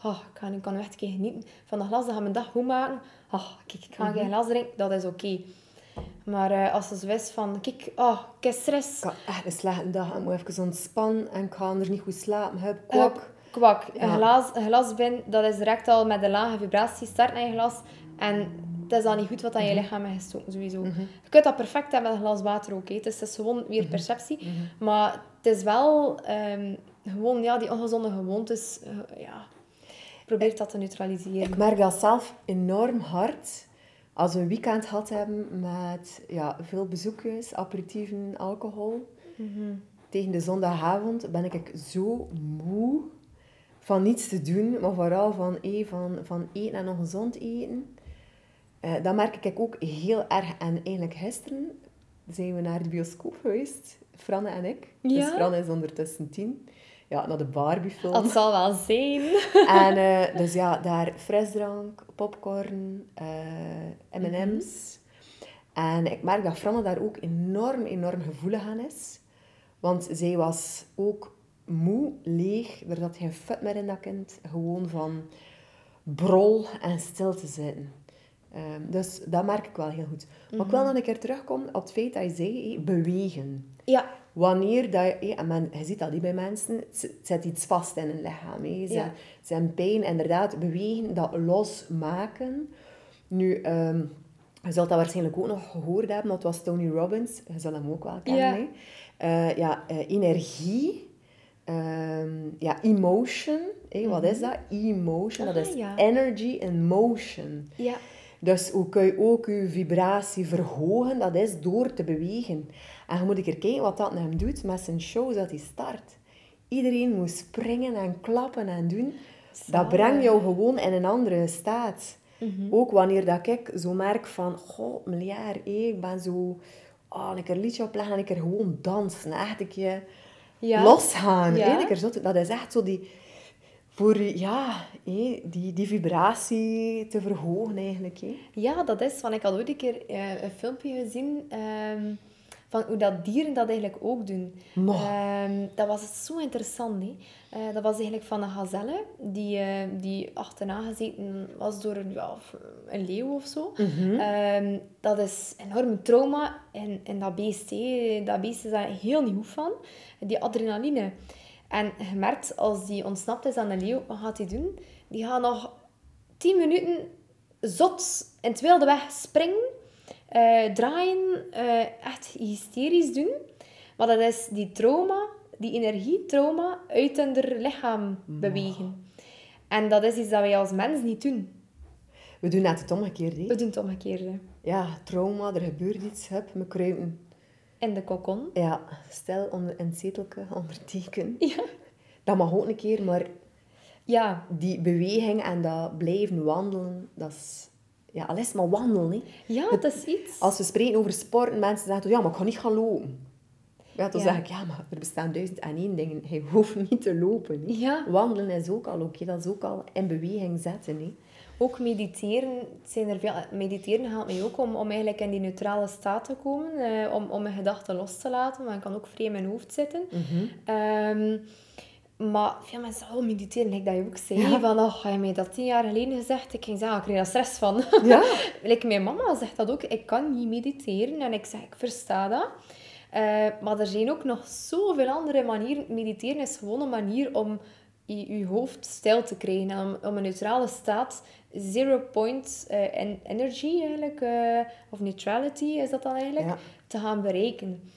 oh, ik, ga, ik kan echt een genieten van de glas, dat gaat mijn dag goed maken. Oh, kijk, ik ga geen glas drinken, dat is oké. Maar eh, als ze is van, kijk, oh, ik heb stress. Ik had echt een slechte dag. Ik moet even ontspannen en ik ga er niet goed slapen. Hup, Hup, kwak. Een, Ja. glas, een glas binnen, dat is direct al met een lage vibratie. Start naar je glas en het is al niet goed wat aan je lichaam is gestoken, sowieso. Je kunt dat perfect hebben met een glas water ook. hè. Het is, het is gewoon weer perceptie. Maar het is wel ehm, gewoon ja, die ongezonde gewoontes. eh, ja, probeer dat te neutraliseren. Ik merk dat zelf enorm hard. Als we een weekend gehad hebben met ja, veel bezoekjes, aperitieven, alcohol. Tegen de zondagavond ben ik zo moe van niets te doen, maar vooral van, eh, van, van eten en ongezond eten. Eh, dat merk ik ook heel erg. En eigenlijk gisteren zijn we naar de bioscoop geweest, Franne en ik. Dus Ja? Franne is ondertussen tien. Ja, naar de Barbie-film. Dat zal wel zijn. En eh, dus ja, daar frisdrank, popcorn, M&M's. En ik merk dat Franne daar ook enorm, enorm gevoelig aan is. Want zij was ook moe, leeg. Er zat geen fut meer in dat kind. Gewoon van brol en stil te zitten. Ehm, dus dat merk ik wel heel goed. Maar ik wil nog een keer terugkomen op het feit dat je zei, bewegen. Ja, Wanneer dat je, en men, je ziet dat niet bij mensen, het zit iets vast in hun lichaam. Ze, Ja. hebben pijn, inderdaad, bewegen, dat losmaken. Nu, ehm, je zult dat waarschijnlijk ook nog gehoord hebben, dat was Tony Robbins, je zal hem ook wel kennen. Ja. Eh, ja, eh, energie, ehm, ja, emotion, wat is dat? Emotion, dat Ah, is ja. energy in motion. ja. Dus hoe kun je ook je vibratie verhogen? Dat is door te bewegen. En je moet een keer kijken wat dat hem doet met zijn show dat hij start. Iedereen moet springen en klappen en doen. Dat brengt jou gewoon in een andere staat. Mhm. Ook wanneer dat ik zo merk van, goh, miljard, ik ben zo... oh, een keer liedje opleggen en een keer gewoon dansen. Echt een keer Ja. losgaan. Ja. zo, dat is echt zo die... Voor ja, die, die vibratie te verhogen eigenlijk. Ja, dat is. Want ik had ooit een keer eh, een filmpje gezien ehm, van hoe dat dieren dat eigenlijk ook doen. Ehm, dat was zo interessant. Hè? Eh, dat was eigenlijk van een gazelle die, eh, die achterna gezeten was door een, ja, een leeuw of zo. Ehm, dat is een enorm trauma en, en dat beest. hè. Dat beest is daar heel niet goed van. Die adrenaline. En je merkt, als die ontsnapt is aan een leeuw, wat gaat hij doen? Die gaat nog 10 minuten zot in het wilde weg springen, eh, draaien, eh, echt hysterisch doen. Maar dat is die trauma, die energietrauma uit hun lichaam bewegen. En dat is iets dat wij als mens niet doen. We doen net het omgekeerde. We doen het omgekeerde. Ja, trauma, er gebeurt iets, hup, we kruipen. In de kokon. Ja, stel onder een zetelke onderteken. Ja. Dat mag ook een keer, maar Ja, die beweging en dat blijven wandelen, dat is... Ja, al is het maar wandelen, hè. ja dat is iets. Als we spreken over sporten, mensen zeggen, ja, maar ik ga niet gaan lopen. Ja, dan Ja. zeg ik, ja, maar er bestaan duizend en één dingen. Je hoeft niet te lopen. hè. Ja. Wandelen is ook al oké, dat is ook al in beweging zetten. Hè. Ook mediteren, het zijn er veel, mediteren helpt mij ook om, om eigenlijk in die neutrale staat te komen, eh, om, om mijn gedachten los te laten, want ik kan ook vrij in mijn hoofd zitten. Ehm, maar veel mensen zeggen, oh, mediteren, like dat je ook zei, Ja. van, oh, je mij dat tien jaar geleden gezegd? Ik ging zeggen, ah, ik krijg daar stress van. Ja. like, mijn mama zegt dat ook, ik kan niet mediteren, en ik zeg, ik versta dat. Eh, maar er zijn ook nog zoveel andere manieren. Mediteren is gewoon een manier om je, je hoofd stil te krijgen. En om, om een neutrale staat, zero point eh, en energy eigenlijk, eh, of neutrality is dat dan eigenlijk, Ja. te gaan bereiken.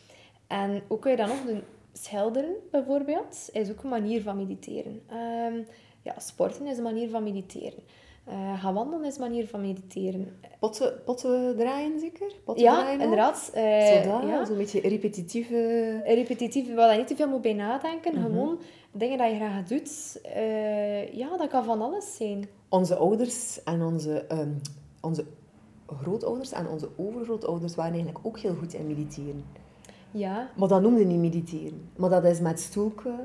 En hoe kun je dat nog doen? Schilderen bijvoorbeeld is ook een manier van mediteren. Ehm, ja, sporten is een manier van mediteren. Eh, gaan wandelen is een manier van mediteren. Potten, potten draaien zeker? Potten Ja, draaien inderdaad. eh, Zo dat, ja. zo'n beetje repetitieve... repetitief, waar je niet te veel moet bij nadenken. Mhm. Gewoon dingen dat je graag doet. Eh, ja, dat kan van alles zijn. Onze ouders en onze, ehm, onze grootouders en onze overgrootouders waren eigenlijk ook heel goed in mediteren. Ja, Maar dat noemde niet mediteren. Maar dat is met stoelken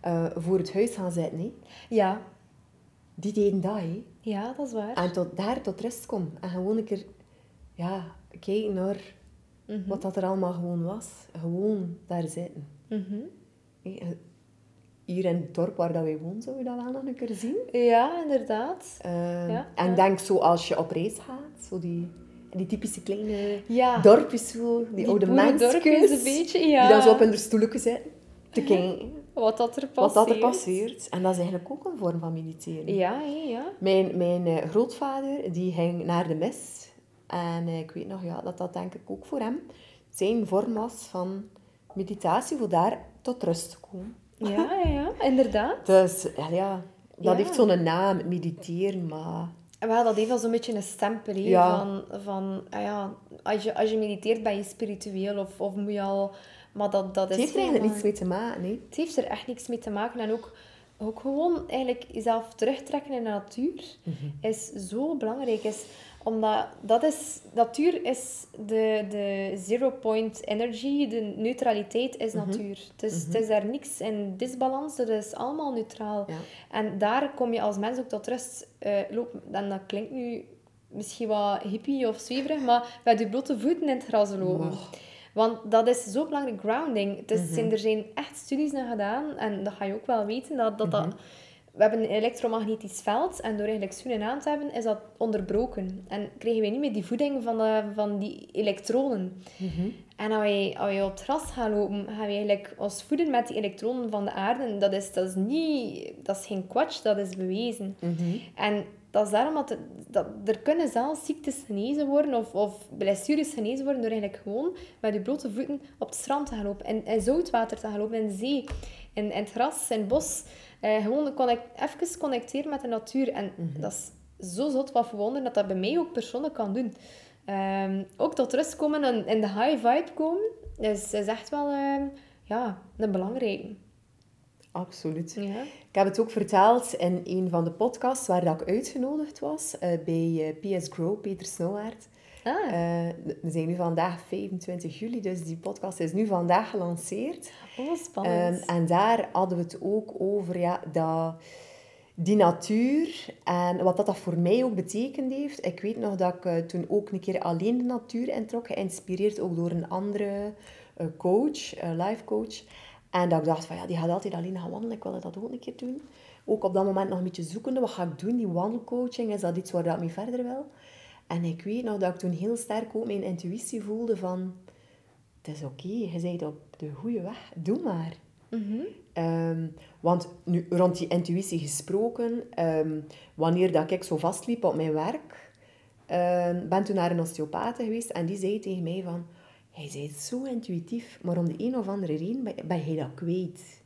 eh, voor het huis gaan zitten. Hè. ja, Die deden dat, hè. ja, dat is waar. En tot daar tot rust komen. En gewoon een keer ja, kijken naar Mhm. wat dat er allemaal gewoon was. Gewoon daar zitten. Mhm. Eh, Hier in het dorp waar dat wij wonen, zou je dat wel nog een keer zien. Ja, inderdaad. Eh, Ja, en ja. denk zo als je op reis gaat, zo die, die typische kleine Ja. dorpjes, zo, die, oude een beetje, ja. die dan zo op hun stoeltje zitten, te kijken Wat dat er wat passeert. dat er passeert. En dat is eigenlijk ook een vorm van mediteren. Ja, ja. Mijn, mijn eh, grootvader die ging naar de mis. En eh, ik weet nog ja, dat dat denk ik ook voor hem zijn vorm was van meditatie, voor daar tot rust te komen. Ja, ja, ja, inderdaad. Dus ja, ja, dat Ja. heeft zo'n naam, mediteren, maar... Wel, dat heeft wel zo'n beetje een stempel. Ja. Van, van ah ja, als, je, als je mediteert, ben je spiritueel of, of moet je al... Maar dat, dat is Het heeft er eigenlijk niets mee te maken, hè. Het heeft er echt niks mee te maken. En ook, ook gewoon eigenlijk jezelf terugtrekken in de natuur is zo belangrijk. Is, omdat dat is, natuur is de, de zero point energy, de neutraliteit is natuur. Dus het is daar niks in disbalans, dat is allemaal neutraal. Ja. En daar kom je als mens ook tot rust lopen. En dat klinkt nu misschien wat hippie of zweverig, maar met je blote voeten in het gras lopen. Want dat is zo belangrijk, grounding. Dus zijn, er zijn echt studies naar gedaan, en dat ga je ook wel weten, dat, dat, dat we hebben een elektromagnetisch veld en door eigenlijk zoenen aan te hebben, is dat onderbroken. En krijgen wij niet meer die voeding van, de, van die elektronen. En als wij, als wij op het gras gaan lopen, gaan we eigenlijk ons voeden met die elektronen van de aarde. En Dat is, dat is, niet, dat is geen kwatsch, dat is bewezen. En dat is daarom dat, dat er kunnen zelfs ziektes genezen worden of, of blessures genezen worden door eigenlijk gewoon met je blote voeten op het strand te gaan lopen. In, in zoutwater te gaan lopen, in de zee, in, in het gras, in het bos. Eh, gewoon connect, even connecteren met de natuur. En dat is zo zot wat verwonderen dat dat bij mij ook persoonlijk kan doen. Ehm, ook tot rust komen en in de high vibe komen, is, is echt wel ehm, ja, een belangrijke. Absoluut. Ja. Ik heb het ook verteld in een van de podcasts waar dat ik uitgenodigd was, eh, bij eh, PS Grow, Peter Snowwaard. Ah. Eh, we zijn nu vandaag 25 juli, dus die podcast is nu vandaag gelanceerd. Oh, spannend. Ehm, en daar hadden we het ook over ja, dat, die natuur en wat dat, dat voor mij ook betekend heeft. Ik weet nog dat ik eh, toen ook een keer alleen de natuur introk, geïnspireerd ook door een andere eh, coach, life coach. En dat ik dacht van ja, die gaat altijd alleen gaan wandelen, ik wil dat ook een keer doen. Ook op dat moment nog een beetje zoekende, wat ga ik doen, die wandelcoaching, is dat iets waar ik mee verder wil? En ik weet nog dat ik toen heel sterk ook mijn intuïtie voelde van... Het is oké, je bent op de goede weg. Doe maar. Ehm, want nu, rond die intuïtie gesproken, ehm, wanneer dat ik zo vastliep op mijn werk, um, ben toen naar een osteopaat geweest en die zei tegen mij van... Hij bent zo intuïtief, maar om de een of andere reden ben, je dat kwijt.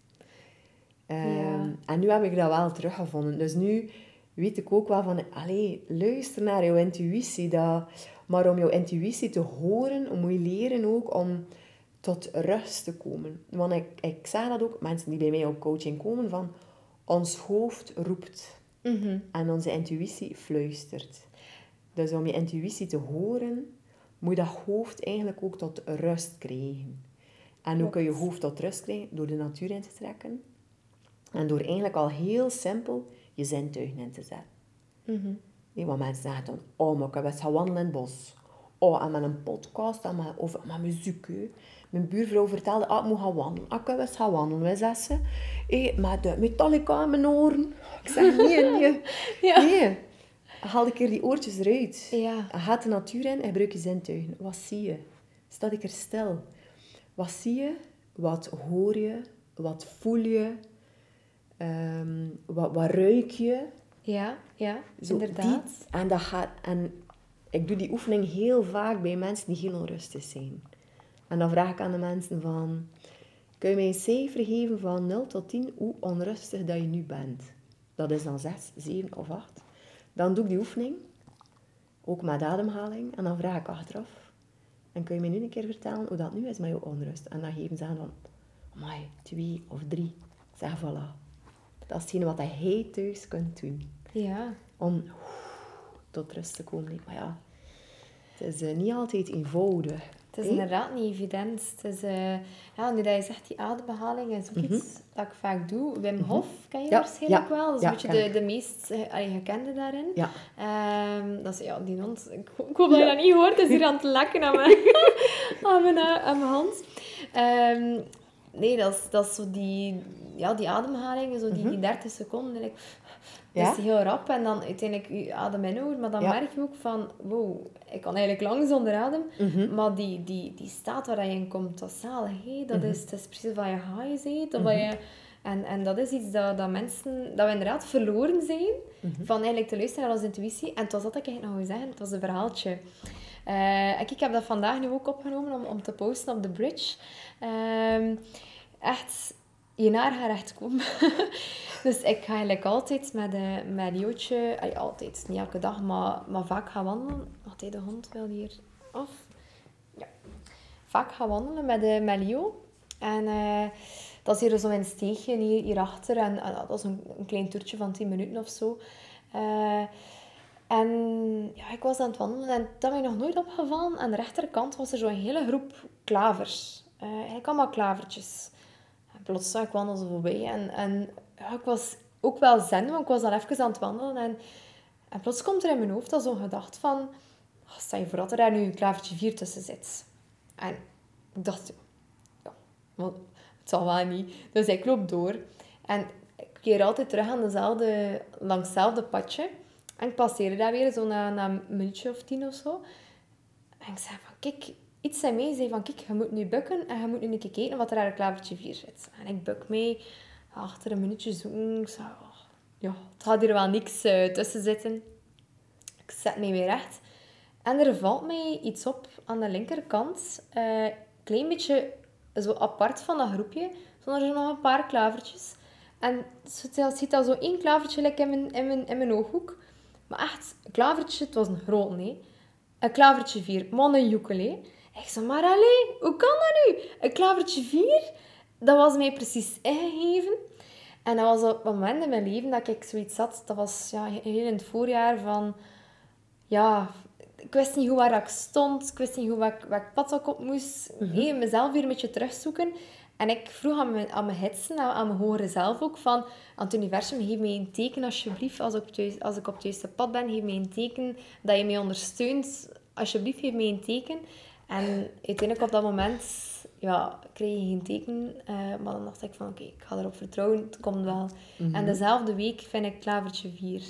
Ja. En nu heb ik dat wel teruggevonden. Dus nu weet ik ook wel van, allee, luister naar jouw intuïtie. Dat, maar om jouw intuïtie te horen, moet je leren ook om tot rust te komen. Want ik, ik zeg dat ook, mensen die bij mij op coaching komen, van ons hoofd roept en onze intuïtie fluistert. Dus om je intuïtie te horen, moet je dat hoofd eigenlijk ook tot rust krijgen. En hoe kun je hoofd tot rust krijgen? Door de natuur in te trekken. En door eigenlijk al heel simpel je zintuigen in te zetten. Nee, want mensen zeggen dan, oh, maar ik heb eens gaan wandelen in het bos. Oh, en met een podcast, en met, of met muziek. hè. Mijn buurvrouw vertelde, ah, ik moet gaan wandelen. Ah, ik heb eens gaan wandelen. Wij zei ze, hey, met de Metallica in mijn oren. Ik zeg, nee, nee. Ja. Nee. Haal een keer die oortjes eruit. Ja. Ga de natuur in en gebruik je zintuigen. Wat zie je? Sta ik er stil? Wat zie je? Wat hoor je? Wat voel je? Ehm, wat, wat ruik je? Ja, ja, Zo inderdaad. En, dat gaat, en ik doe die oefening heel vaak bij mensen die heel onrustig zijn. En dan vraag ik aan de mensen van... Kun je mij een cijfer geven van 0 tot 10 hoe onrustig dat je nu bent? Dat is dan 6, 7 of 8. Dan doe ik die oefening. Ook met ademhaling. En dan vraag ik achteraf. En kun je mij nu een keer vertellen hoe dat nu is met jouw onrust? En dan geven ze aan van... Amai, 2 of 3. Ik zeg, voilà. Dat is hetgene wat hij thuis kunt doen Ja. om tot rust te komen. Maar ja, het is eh, niet altijd eenvoudig. Het is inderdaad niet evident. Het is, eh, ja, nu dat je zegt, die adembehaling is ook iets dat ik vaak doe. Wim Hof ken je Mhm. Ja, waarschijnlijk ja, wel. Dat is ja, een beetje de, de meest eh, gekende daarin. Ja. Ehm, dat is ja, die hond. Ik, ho- ik hoop dat je dat niet hoort. Het is hier aan het lekken aan mijn, aan mijn, aan mijn hand. Ehm, nee, dat is, dat is zo die, ja, die ademhaling, zo die, die 30 seconden. En ik, dat Ja? is heel rap en dan uiteindelijk je adem inhouden. Maar dan Ja. merk je ook van, wow, ik kan eigenlijk lang zonder adem. Mhm. Maar die, die, die staat waar je in komt, dat is zalig. hè. Dat, Mhm. is, dat is precies wat je high. Of wat je, en, en dat is iets dat, dat mensen, dat we inderdaad verloren zijn. Mhm. Van eigenlijk te luisteren naar onze intuïtie. En het was dat ik eigenlijk nog wil zeggen, het was een verhaaltje. Eh, en ik heb dat vandaag nu ook opgenomen om, om te posten op de bridge. Ehm, echt, je naar gaat recht komen. dus ik ga eigenlijk altijd met, uh, met altijd, niet elke dag, maar, maar vaak gaan wandelen. Wat de hond wil hier af. Ja. Vaak gaan wandelen met, uh, met Leo. En eh, dat is hier zo een steegje hier, hierachter. En, en dat is een, klein toertje van 10 minuten of zo. Eh, en ja, ik was aan het wandelen en dat ik nog nooit opgevallen. Aan de rechterkant was er zo'n hele groep klavers. Eh, eigenlijk allemaal klavertjes. En plots zag ik wandelen zo voorbij. En, en ja, ik was ook wel zen, want ik was dan even aan het wandelen. En, en plots komt er in mijn hoofd al zo'n gedachte van... Oh, je voor dat er daar nu een klavertje 4 tussen zit. En ik dacht... Ja, maar het zal wel niet. Dus ik loop door. En ik keer altijd terug aan dezelfde, langs hetzelfde padje. En ik passeerde daar weer zo na, na een minuutje of tien of zo. En ik zei van, kijk, iets in mij zei van, kijk, je moet nu bukken en je moet nu een keer kijken wat er aan een klavertje 4 zit. En ik buk mee, achter een minuutje zoeken. Zei, oh, ja, het gaat hier wel niks uh, tussen zitten. Ik zet mij weer recht. En er valt mij iets op aan de linkerkant. Een uh, klein beetje zo apart van dat groepje. Zonder er nog een paar klavertjes. En het ziet al zo één klavertje like in, mijn, in, mijn, in mijn ooghoek. Maar echt, een klavertje, het was een groot nee. Een klavertje 4, man een ukulele. Ik zei, maar alleen, hoe kan dat nu? Een klavertje 4, dat was mij precies ingegeven. En dat was op een moment in mijn leven dat ik zoiets had. Dat was ja, heel in het voorjaar van... Ja, ik wist niet hoe waar ik stond. Ik wist niet hoe welk pad ik op moest. Mm mezelf weer een beetje terugzoeken. En ik vroeg aan mijn, aan mijn hitsen, aan, mijn hogere zelf ook, van... Aan het universum, geef mij een teken alsjeblieft. Als ik, thuis, als ik op het juiste pad ben, geef mij een teken dat je mij ondersteunt. Alsjeblieft, geef mij een teken. En uiteindelijk op dat moment ja, kreeg je geen teken. Uh, maar dan dacht ik van, oké, ik ga erop vertrouwen. Het komt wel. Mhm. En dezelfde week vind ik klavertje 4.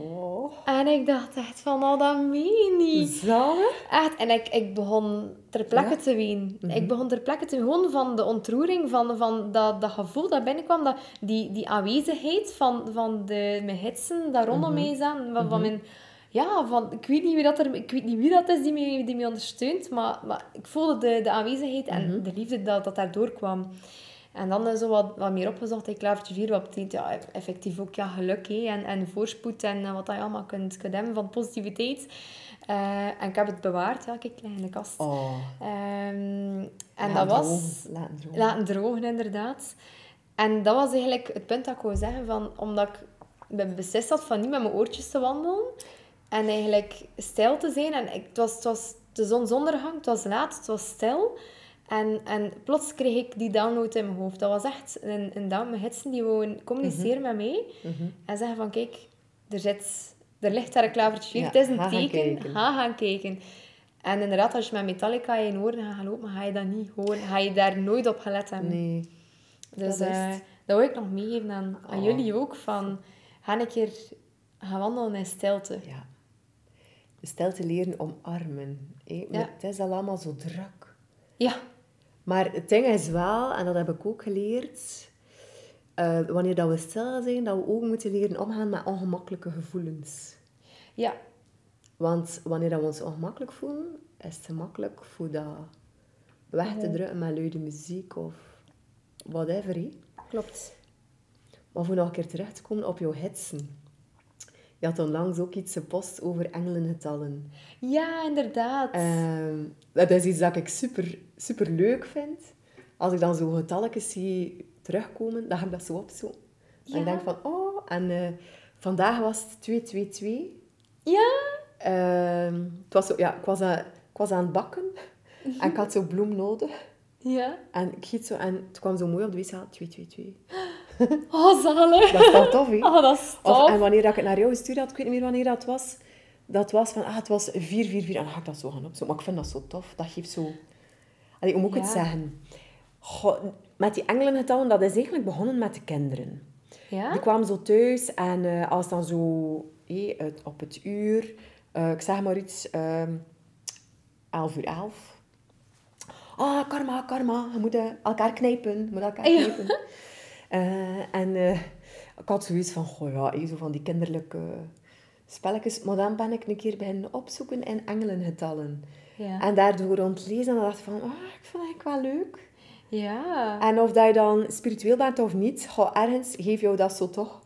Oh. En ik dacht echt van, oh, dat meen je niet. Zalig. Echt. En ik, ik begon ter plekke Ja? te ween. Mhm. Ik begon ter plekke te gewoon van de ontroering, van, van dat, dat gevoel dat binnenkwam, dat, die, die aanwezigheid van, van de, mijn hitsen dat rondom Mhm. mij. Van, van Mhm. mijn, ja, van, ik, weet niet wie dat er, ik weet niet wie dat is die mij, die mij ondersteunt, maar, maar ik voelde de, de aanwezigheid en Mhm. de liefde dat, dat daardoor kwam. En dan zo wat, wat meer opgezocht, ik klavertje 4, wat betekent ja, effectief ook ja, geluk en, en voorspoed en eh, wat dat je allemaal kunt, kunt hebben van positiviteit. Eh, en ik heb het bewaard, ja, kijk, ligt in de kast. Oh. Ehm, en dat was... drogen, Laten drogen. Laten drogen, inderdaad. En dat was eigenlijk het punt dat ik wou zeggen, van, omdat ik be- beslist had van niet met mijn oortjes te wandelen en eigenlijk stil te zijn. En ik, het, was, het was de zonsondergang, het was laat, het was stil. En, en plots kreeg ik die download in mijn hoofd. Dat was echt een, een down. Mijn gidsen die wouden communiceren met mij Mhm. en zeggen van, kijk, er, zit, er ligt daar een klavertje Ja, Het is een ga teken. Ga gaan kijken. En inderdaad, als je met Metallica in je oren gaat lopen, ga je dat niet horen. Ga je daar nooit op gelet hebben. Nee. Dus dat eh, dat wil ik nog meegeven aan, aan Oh. jullie ook. Van, ga een keer gaan wandelen in stilte. Ja. De stilte leren omarmen. Ja. Het is al allemaal zo druk. Ja. Maar het ding is wel, en dat heb ik ook geleerd, eh, wanneer dat we stil zijn, dat we ook moeten leren omgaan met ongemakkelijke gevoelens. Ja. Want wanneer dat we ons ongemakkelijk voelen, is het gemakkelijk voor dat weg te drukken met luide muziek of whatever. Klopt. Maar voor nog een keer terug te komen op jouw hitsen. Je had onlangs ook iets gepost over engelengetallen. Ja, inderdaad. Ehm, dat is iets dat ik super, super leuk vind. Als ik dan zo getalletjes zie terugkomen, dan ga ik dat zo opzoeken. En ik denk van, oh, en eh, vandaag was het 222. ja. Ehm, het was zo, ja, ik, was aan, ik was aan het bakken en ik had zo bloem nodig. Ja. En ik giet zo, en het kwam zo mooi op de wc, 222. Oh, zalig. Dat is toch tof, hè? Oh, dat is Of, tof. en wanneer dat ik het naar jou gestuurd had, ik weet niet meer wanneer dat was, dat was van, ah, het was 444. En dan ga ik dat zo gaan opzoeken. Maar ik vind dat zo tof. Dat geeft zo... Allee, hoe moet ik het zeggen? Goh, met die engelengetallen, dat is eigenlijk begonnen met de kinderen. Ja? Die kwamen zo thuis en eh, als dan zo hé, het, op het uur, eh, ik zeg maar iets, ehm 11 uur 11. Ah, karma, karma, je moet eh, elkaar knijpen, je moet elkaar Ja. Eh, en eh, ik had zoiets van, goh ja, zo van die kinderlijke spelletjes. Maar dan ben ik een keer beginnen opzoeken in engelengetallen. Ja. En daardoor ontlezen en dacht van, ah, ik vind het wel leuk. Ja. En of dat je dan spiritueel bent of niet, goh, ergens geeft jou dat zo toch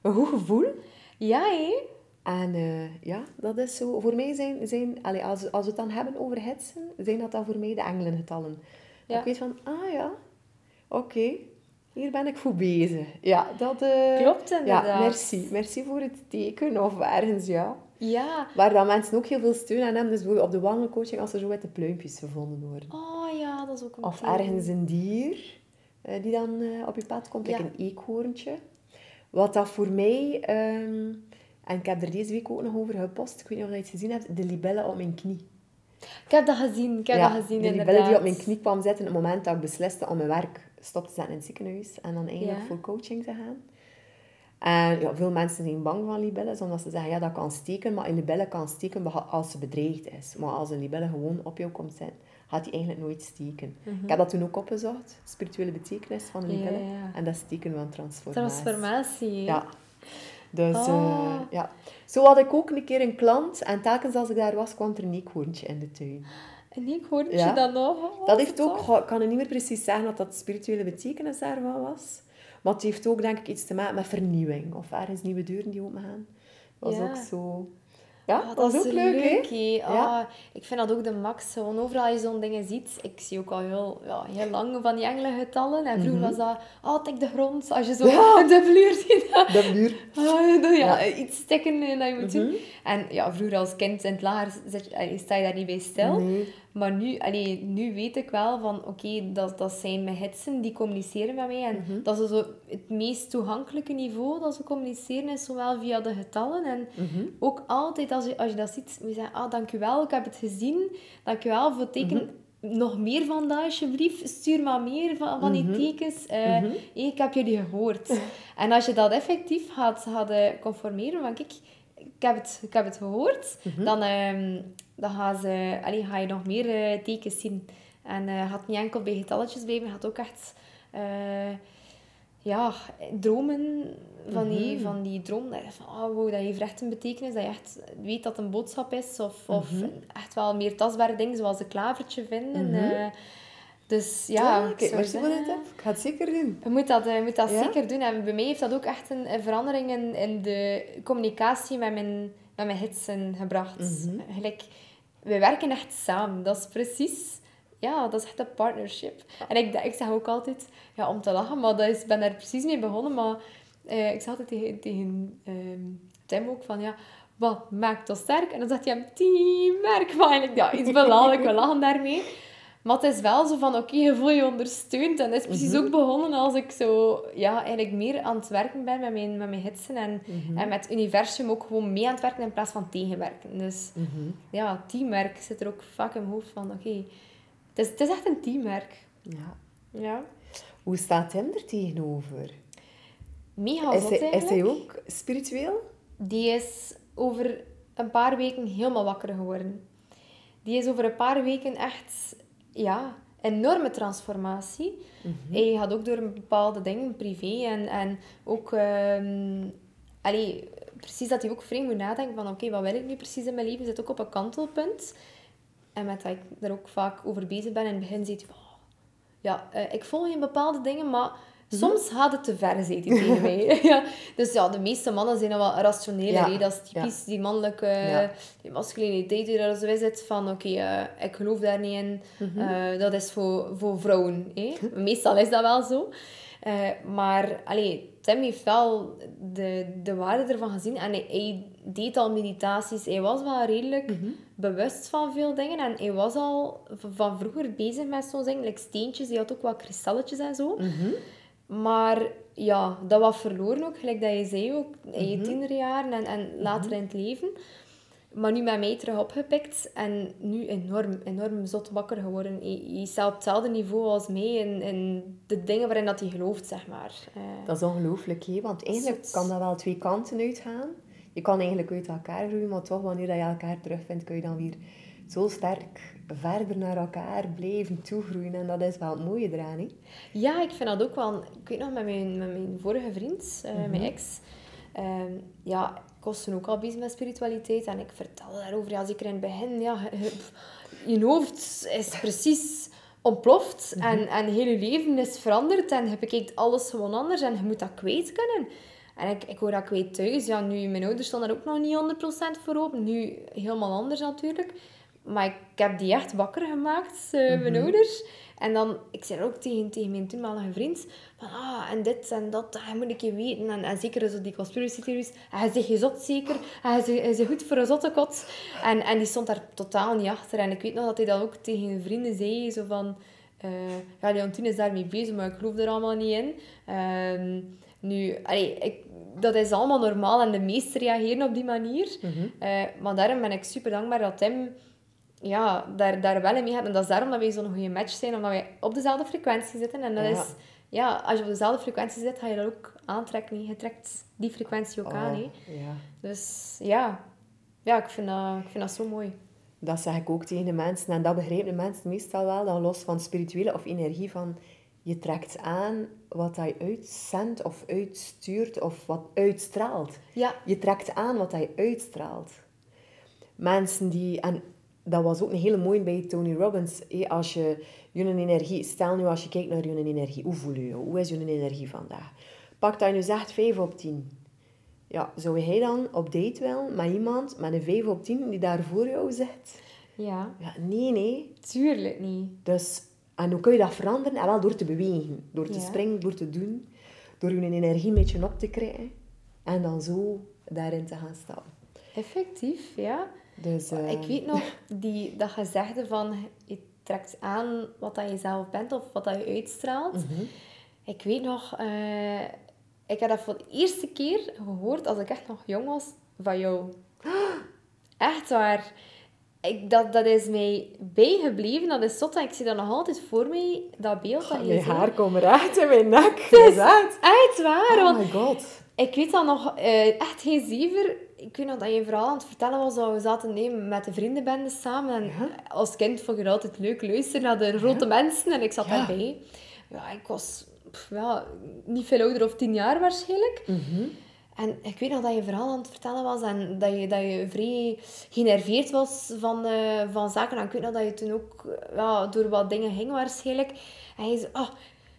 een goed gevoel. Ja, hé. En eh, ja, dat is zo. Voor mij zijn, zijn allee, als, als we het dan hebben over hitsen, zijn dat dan voor mij de engelengetallen. Ja. Ik weet van, ah ja, oké, hier ben ik voor bezig. Ja, dat... eh, Klopt inderdaad. Ja, merci. Merci voor het teken of ergens, ja. Ja. Waar dan mensen ook heel veel steun aan hebben. Dus bijvoorbeeld op de wandelcoaching, als er zo witte pluimpjes gevonden worden. Oh ja, dat is ook een Of ergens een dier eh, die dan eh, op je pad komt, like Ja. een eekhoorntje. Wat dat voor mij, ehm, en ik heb er deze week ook nog over gepost, ik weet niet of je het gezien hebt, de libelle op mijn knie. Ik heb dat gezien. Ik heb ja, dat gezien, de inderdaad. libelle die op mijn knie kwam zitten op het moment dat ik besliste om mijn werk stop te zetten in het ziekenhuis en dan eigenlijk Ja. voor coaching te gaan. En ja, veel mensen zijn bang van libelles, omdat ze zeggen, ja, dat kan steken, maar een libelle kan steken als ze bedreigd is. Maar als een libelle gewoon op jou komt zitten, gaat die eigenlijk nooit steken. Ik heb dat toen ook opgezocht, spirituele betekenis van een libelle. ja. En dat is teken van transformatie. Transformatie. Ja. Dus Oh. eh, ja. Zo had ik ook een keer een klant en telkens als ik daar was, kwam er een eekhoorntje in de tuin. En ik hoorde Ja. je dat nog. Oh, Dat heeft ook, ik kan het niet meer precies zeggen wat dat spirituele betekenis daarvan was. Maar het heeft ook denk ik iets te maken met vernieuwing. Of ergens nieuwe deuren die opengaan. Dat was Ja. ook zo... Ja, Ah, dat is ook leuk, hè? Ah, Ja. Ik vind dat ook de max. Gewoon overal je zo'n dingen ziet. Ik zie ook al heel, ja, heel lang van die engelengetallen. En vroeger was dat, oh, tik de grond. Als je zo Mhm. Ja. de vloer ziet. De. Ah, dan ja, Ja. iets stikken eh, dat je moet doen. Mhm. En ja, vroeger als kind in het lager allee, sta je daar niet bij stil. Nee. Maar nu, allee, nu weet ik wel van, oké, dat, dat zijn mijn gidsen, die communiceren met mij. En Mhm. dat is zo het meest toegankelijke niveau dat ze communiceren, is zowel via de getallen. En Mhm. ook altijd, als je, als je dat ziet, moet je zeggen, ah, dankjewel, ik heb het gezien. Dankjewel voor het teken. Mhm. Nog meer van dat, alsjeblieft. Stuur maar meer van, van die tekens. Eh, hey, ik heb jullie gehoord. en als je dat effectief gaat, gaat eh, conformeren, van kijk, ik heb het, ik heb het gehoord, dan, ehm, dan gaan ze, allee, ga je nog meer eh, tekens zien. En eh gaat niet enkel bij getalletjes blijven, gaat ook echt... eh, ja, dromen van die, Mhm. van die droom. Van, oh, wow, dat heeft echt een betekenis. Dat je echt weet dat het een boodschap is. Of, of Mhm. echt wel meer tastbare dingen, zoals een klavertje vinden. Mhm. dus ja, ik merci voor dit zeggen- tip. Ik ga het zeker doen. je moet dat, je moet dat Ja? zeker doen. En bij mij heeft dat ook echt een, een verandering in, in de communicatie met mijn, met mijn gidsen gebracht. Gelijk, we werken echt samen. Dat is precies... Ja, dat is echt een partnership. En ik, ik zeg ook altijd, ja, om te lachen, maar dat is, ben daar precies mee begonnen. Maar eh, ik zeg altijd tegen, tegen ehm, Tim ook van, ja, wat maakt ons sterk? En dan zegt hij hem, teamwerk. Maar ja, iets belachelijk, we lachen daarmee. Maar het is wel zo van, oké, je voelt je ondersteund. En dat is precies ook begonnen als ik zo, ja, eigenlijk meer aan het werken ben met mijn, met mijn gidsen. En, en met het universum ook gewoon mee aan het werken in plaats van tegenwerken. Dus Mhm. ja, teamwerk zit er ook vaak in mijn hoofd van, oké, het, is, het is echt een teamwerk. Ja. Ja. Hoe staat hem er tegenover? Mega Is hij, is hij ook spiritueel? Die is over een paar weken helemaal wakker geworden. Die is over een paar weken echt, ja, enorme transformatie. Hij had ook door een bepaalde dingen, privé en, en ook, allee, precies dat hij ook vreemd moet nadenken van, oké, wat wil ik nu precies in mijn leven? Zit ook op een kantelpunt. En met dat ik daar ook vaak over bezig ben, in het begin hij van, oh, ja, eh, ik volg geen bepaalde dingen, maar soms gaat het te ver, zei hij tegen mij. ja. Dus ja, de meeste mannen zijn dan wel rationeler. Ja. Dat is typisch die mannelijke Ja. die masculiniteit die er zo zit. Van, oké, eh, ik geloof daar niet in. Eh, dat is voor, voor vrouwen. hè. Meestal is dat wel zo. Eh, maar allee, Tim heeft wel de, de waarde ervan gezien. En hij, hij deed al meditaties. Hij was wel redelijk bewust van veel dingen. En hij was al van vroeger bezig met zo'n dingen. Like steentjes. Hij had ook wat kristalletjes en zo. Maar ja, dat was verloren ook. Gelijk dat je zei ook. In je tienerjaren en, en later in het leven. Maar nu met mij terug opgepikt. En nu enorm, enorm zot wakker geworden. Hij, staat op hetzelfde niveau als mij. In, in de dingen waarin dat hij gelooft, zeg maar. Eh, Dat is ongelooflijk, hè? want eigenlijk kan dat wel twee kanten uitgaan. Je kan eigenlijk uit elkaar groeien, maar toch, wanneer je elkaar terugvindt, kun je dan weer zo sterk verder naar elkaar blijven toegroeien. En dat is wel het mooie eraan. Hè? Ja, ik vind dat ook wel... Ik weet nog, met mijn, met mijn vorige vriend, eh, Mhm. mijn ex... ehm, ja, ik was toen ook al bezig met spiritualiteit. En ik vertelde daarover, ja, zeker in het begin. Ja, je- hoofd is precies ontploft. Mhm. En, en heel je leven is veranderd. En je bekijkt alles gewoon anders. En je moet dat kwijt kunnen. En ik, ik hoor dat kwijt thuis. Ja, nu, mijn ouders stonden daar ook nog niet 100% voor open. Nu helemaal anders natuurlijk. Maar ik heb die echt wakker gemaakt, eh, mijn ouders. En dan, ik zei ook tegen, tegen mijn toenmalige vriend, van ah, en dit en dat, dat moet ik je weten. En, en zeker zo die conspiracy theories. Hij zegt, je zot zeker. Hij zegt, hij is goed voor een zottekot. En, en die stond daar totaal niet achter. En ik weet nog dat hij dat ook tegen vrienden zei, zo van... eh ja, Leontine is daarmee bezig, maar ik geloof er allemaal niet in. Ehm, nu, allee, ik, dat is allemaal normaal en de meesten reageren op die manier. Eh, maar daarom ben ik super dankbaar dat Tim ja, daar, daar wel in mee gaat. En dat is daarom dat wij zo'n goede match zijn, omdat wij op dezelfde frequentie zitten. En dat Ja. is, ja, als je op dezelfde frequentie zit, ga je dat ook aantrekken. Je trekt die frequentie ook aan. Hè. Oh, ja. Dus ja, ja ik, vind dat, ik vind dat zo mooi. Dat zeg ik ook tegen de mensen. En dat begrijpen de mensen meestal wel. Dan los van spirituele of energie van... Je trekt aan wat hij uitzendt of uitstuurt of wat uitstraalt. Ja, Je trekt aan wat hij uitstraalt. Mensen die... En dat was ook een hele mooie bij Tony Robbins. hé, Als je je energie... Stel nu als je kijkt naar je energie. Hoe voel je je? Hoe is je energie vandaag? Pak dat je nu zegt 5 op 10. Ja, zou jij dan op date willen met iemand met een 5 op 10 die daar voor jou zit? Ja. Ja, nee, nee. Tuurlijk niet. Dus, en hoe kun je dat veranderen? En wel door te bewegen. Door te Ja. springen, door te doen. Door je energie een beetje op te krijgen. En dan zo daarin te gaan stappen. Effectief, ja. Dus, eh, Ik weet nog, die, dat gezegde van je trekt aan wat dat je zelf bent of wat dat je uitstraalt. mhm. Ik weet nog, eh, ik heb dat voor de eerste keer gehoord als ik echt nog jong was van jou. Echt waar. Ik, dat, dat is mij bijgebleven, dat is zot. en Ik zie dat nog altijd voor mij, dat beeld dat je Mijn haar komt recht in mijn nek. Is echt. Echt waar, Oh my god. ik weet dat nog, eh, echt geen zever. Ik weet nog dat je vooral aan het vertellen was dat we zaten nee, met de vriendenbende samen. En Ja. als kind vond je het altijd leuk luisteren naar de grote mensen. En ik zat Ja. daarbij. Ja, ik was pff, ja, niet veel ouder of tien jaar waarschijnlijk. Mhm. En ik weet nog dat je vooral aan het vertellen was en dat je, dat je vrij generveerd was van, eh, van zaken. En ik weet nog dat je toen ook ja, door wat dingen ging waarschijnlijk. En je zei, ah,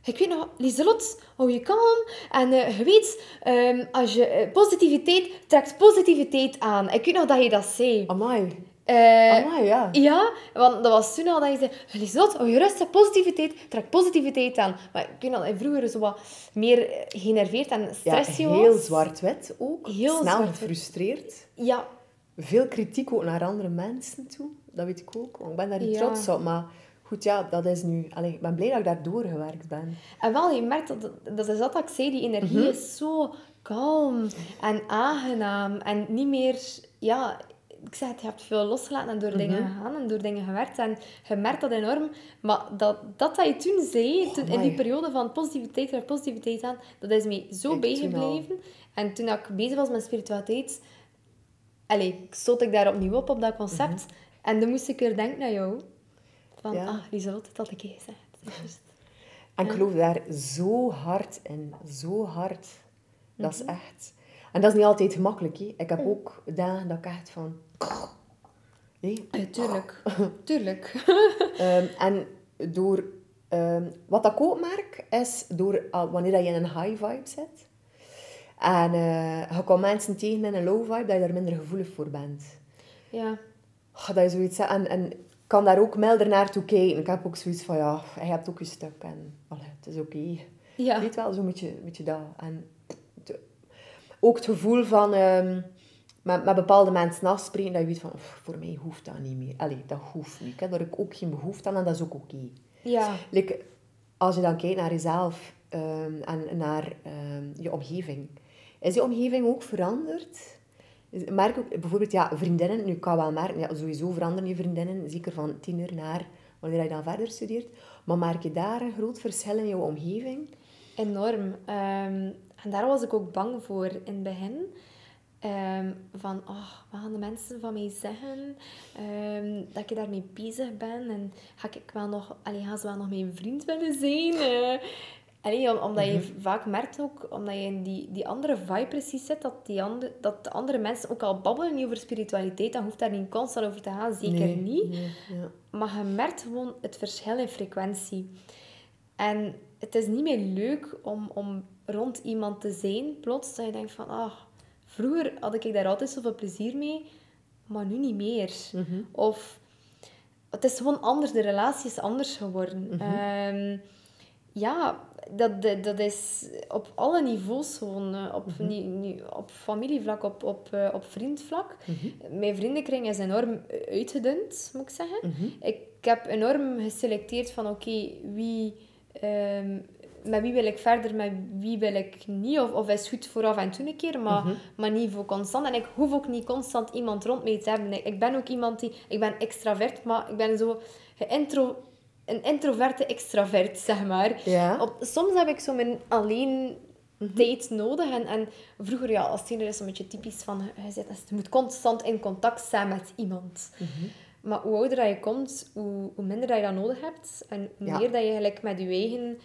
ik weet nog, Lieselot, hou je kalm. En eh, je weet, ehm, als je eh, positiviteit trekt positiviteit aan. Ik weet nog dat je dat zei. Amai. Eh, Amai, ja. ja, want dat was toen al dat je zei, Lieselot, hou je rustig, positiviteit, trek positiviteit aan. Maar ik weet nog dat vroeger zo wat meer generveerd en Ja, stressje was. heel zwart-wit ook. Heel Snel gefrustreerd. Ja, Veel kritiek ook naar andere mensen toe. Dat weet ik ook. want Ik ben daar niet Ja. trots op. Maar goed, ja, dat is nu... Allee, ik ben blij dat ik daar doorgewerkt ben. En wel, je merkt dat, dat is dat ik zei, die energie is zo kalm en aangenaam en niet meer, ja, ik zeg het, je hebt veel losgelaten en door dingen gegaan en door dingen gewerkt en je merkt dat enorm. Maar dat dat, dat je toen zei, toen, in die periode van positiviteit naar positiviteit aan, dat is mij zo bijgebleven. En toen ik bezig was met spiritualiteit, allee, stoot ik daar opnieuw op, op dat concept. En dan moest ik weer denken naar jou. Van, Ja. ah, Lieselot, dat ik gezegd. En ik geloof daar zo hard in. Zo hard. Dat Mhm. is echt... En dat is niet altijd gemakkelijk. Ik heb ook dagen dat ik echt van... Nee, Ja, tuurlijk. tuurlijk. Ehm, en door... ehm, wat ik ook merk, is door, ah, wanneer dat je in een high vibe zit... En eh, je komt mensen tegen in een low vibe, dat je daar minder gevoelig voor bent. ja. Oh, dat je zoiets. En, en kan daar ook milder naartoe kijken. Ik heb ook zoiets van, ja, je hebt ook je stuk. En allee, het is oké. Ja. Weet wel, zo'n beetje, beetje dat. En ook het gevoel van... ehm, met, met bepaalde mensen afspreken, dat je weet van, "Oef, voor mij hoeft dat niet meer. Allee, dat hoeft niet. Ik heb daar ook geen behoefte aan en dat is ook oké. Ja. Like, als je dan kijkt naar jezelf ehm, en naar ehm, je omgeving. Is je omgeving ook veranderd? Merk ook, bijvoorbeeld, ja, vriendinnen, nu kan wel merken, ja, sowieso veranderen je vriendinnen, zeker van tiener naar wanneer je dan verder studeert. Maar merk je daar een groot verschil in je omgeving? Enorm. Ehm, en daar was ik ook bang voor in het begin. Ehm, van, oh, wat gaan de mensen van mij zeggen? Ehm, dat ik daarmee bezig ben. En ga ik wel nog... Allee, gaan ze wel nog mijn vriend willen zijn? Eh, allee, om- omdat je vaak merkt ook, omdat je in die, die andere vibe precies zit, dat, die andere, dat de andere mensen ook al babbelen niet over spiritualiteit, dan hoeft daar niet constant over te gaan. Zeker Nee, niet. nee, ja. Maar je merkt gewoon het verschil in frequentie. En het is niet meer leuk om, om rond iemand te zijn, plots, dat je denkt van, ah, vroeger had ik daar altijd zoveel plezier mee, maar nu niet meer. Of het is gewoon anders, de relatie is anders geworden. Ehm, ja, dat, dat, dat is op alle niveaus gewoon. eh, Op, ni- ni- op familievlak, op, op, eh, op vriendvlak. Mijn vriendenkring is enorm uitgedund, moet ik zeggen. Ik heb enorm geselecteerd van oké, wie... ehm, met wie wil ik verder, met wie wil ik niet. Of, of is goed voor af en toe een keer, maar, maar niet voor constant. En ik hoef ook niet constant iemand rond mij te hebben. Ik, ik ben ook iemand die... Ik ben extravert, maar ik ben zo... Intro, een introverte extravert, zeg maar. Ja. Op, soms heb ik zo mijn alleen tijd nodig. En, en vroeger, ja, als tiener is het een beetje typisch van... Je, zit, je moet constant in contact zijn met iemand. Maar hoe ouder dat je komt, hoe, hoe minder dat je dat nodig hebt. En hoe Ja. meer dat je gelijk met je eigen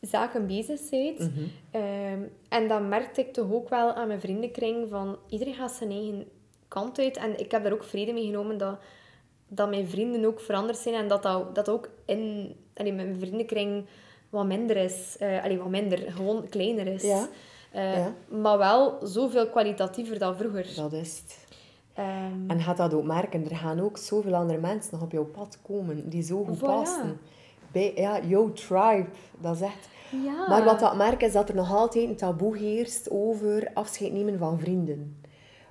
zaken bezig bent. Ehm, en dat merkte ik toch ook wel aan mijn vriendenkring. Van, iedereen gaat zijn eigen kant uit. En ik heb daar ook vrede mee genomen dat, dat mijn vrienden ook veranderd zijn. En dat dat, dat ook in allee, mijn vriendenkring wat minder is. Eh allee, wat minder, gewoon kleiner is. Ja. Eh, Ja. Maar wel zoveel kwalitatiever dan vroeger. Dat is het. Ehm, En gaat dat ook merken. Er gaan ook zoveel andere mensen nog op jouw pad komen die zo goed Voilà. passen. Bij ja, jouw tribe. Dat is echt... ja. Maar wat dat merk is dat er nog altijd een taboe heerst over afscheid nemen van vrienden.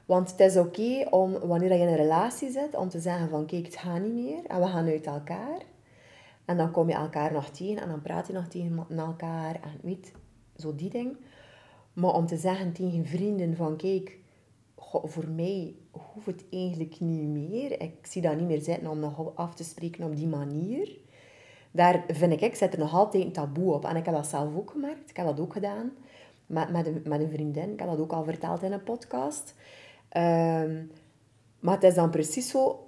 Want het is oké om, wanneer je in een relatie zit, om te zeggen van kijk, het gaat niet meer en we gaan uit elkaar. En dan kom je elkaar nog tegen en dan praat je nog tegen elkaar en weet, zo die ding. Maar om te zeggen tegen vrienden van kijk, voor mij hoeft het eigenlijk niet meer. Ik zie dat niet meer zitten om nog af te spreken op die manier. Daar vind ik, ik zet er nog altijd een taboe op. En ik heb dat zelf ook gemerkt. Ik heb dat ook gedaan met, met, met een vriendin. Ik heb dat ook al verteld in een podcast. Ehm, maar het is dan precies zo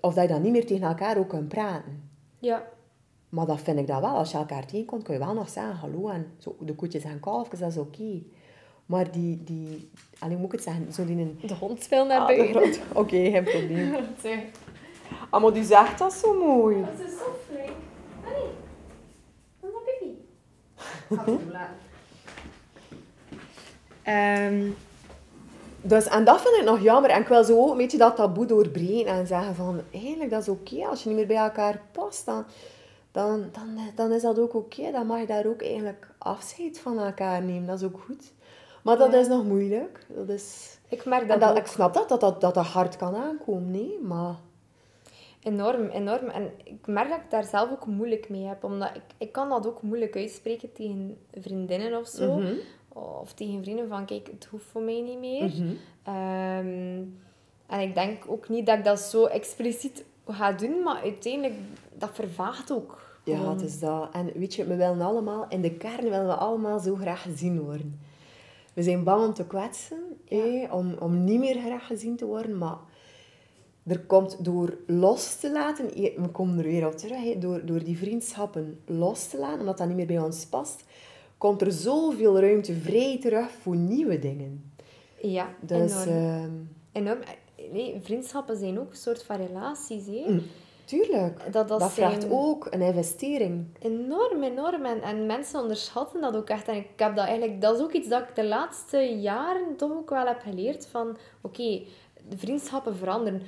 of dat je dan niet meer tegen elkaar ook kunt praten. Ja. Maar dat vind ik dat wel. Als je elkaar tegenkomt, kun je wel nog zeggen hallo en zo, de koetjes en kalfjes, dat is oké. Maar die, die, alleen moet ik het zeggen, zo die een... De hond wil naar Ah, buiten. Oké, geen probleem. Ah, maar die zegt dat zo mooi. Dat is zo flink. Annie, dat is pipi. Ehm Dus, en dat vind ik nog jammer. En ik wil zo ook een beetje dat taboe doorbreken en zeggen van... Eigenlijk, dat is oké. Als je niet meer bij elkaar past, dan, dan, dan, dan is dat ook oké. Dan mag je daar ook eigenlijk afscheid van elkaar nemen. Dat is ook goed. Maar dat Ja. is nog moeilijk. Dat is... ik merk En dat, ik snap dat, dat, dat, dat dat hard kan aankomen, nee. Maar... enorm, enorm. En ik merk dat ik daar zelf ook moeilijk mee heb. Omdat ik, ik kan dat ook moeilijk uitspreken tegen vriendinnen of zo. Mhm. Of tegen vrienden van, kijk, het hoeft voor mij niet meer. Mhm. Ehm, en ik denk ook niet dat ik dat zo expliciet ga doen, maar uiteindelijk, dat vervaagt ook. Ja, het is dat. En weet je, we willen allemaal, in de kern willen we allemaal zo graag gezien worden. We zijn bang om te kwetsen, Ja. hé, om, om niet meer graag gezien te worden, maar er komt door los te laten, we komen er weer op terug, door, door die vriendschappen los te laten, omdat dat niet meer bij ons past, komt er zoveel ruimte vrij terug voor nieuwe dingen. Ja, Dus, enorm. ehm, enorm. Nee, vriendschappen zijn ook een soort van relaties. Hè? mm, tuurlijk, Dat, dat, dat vraagt ook een investering. Enorm, enorm. En, en mensen onderschatten dat ook echt. En ik heb dat eigenlijk... Dat is ook iets dat ik de laatste jaren toch ook wel heb geleerd. Van, oké, de vriendschappen veranderen.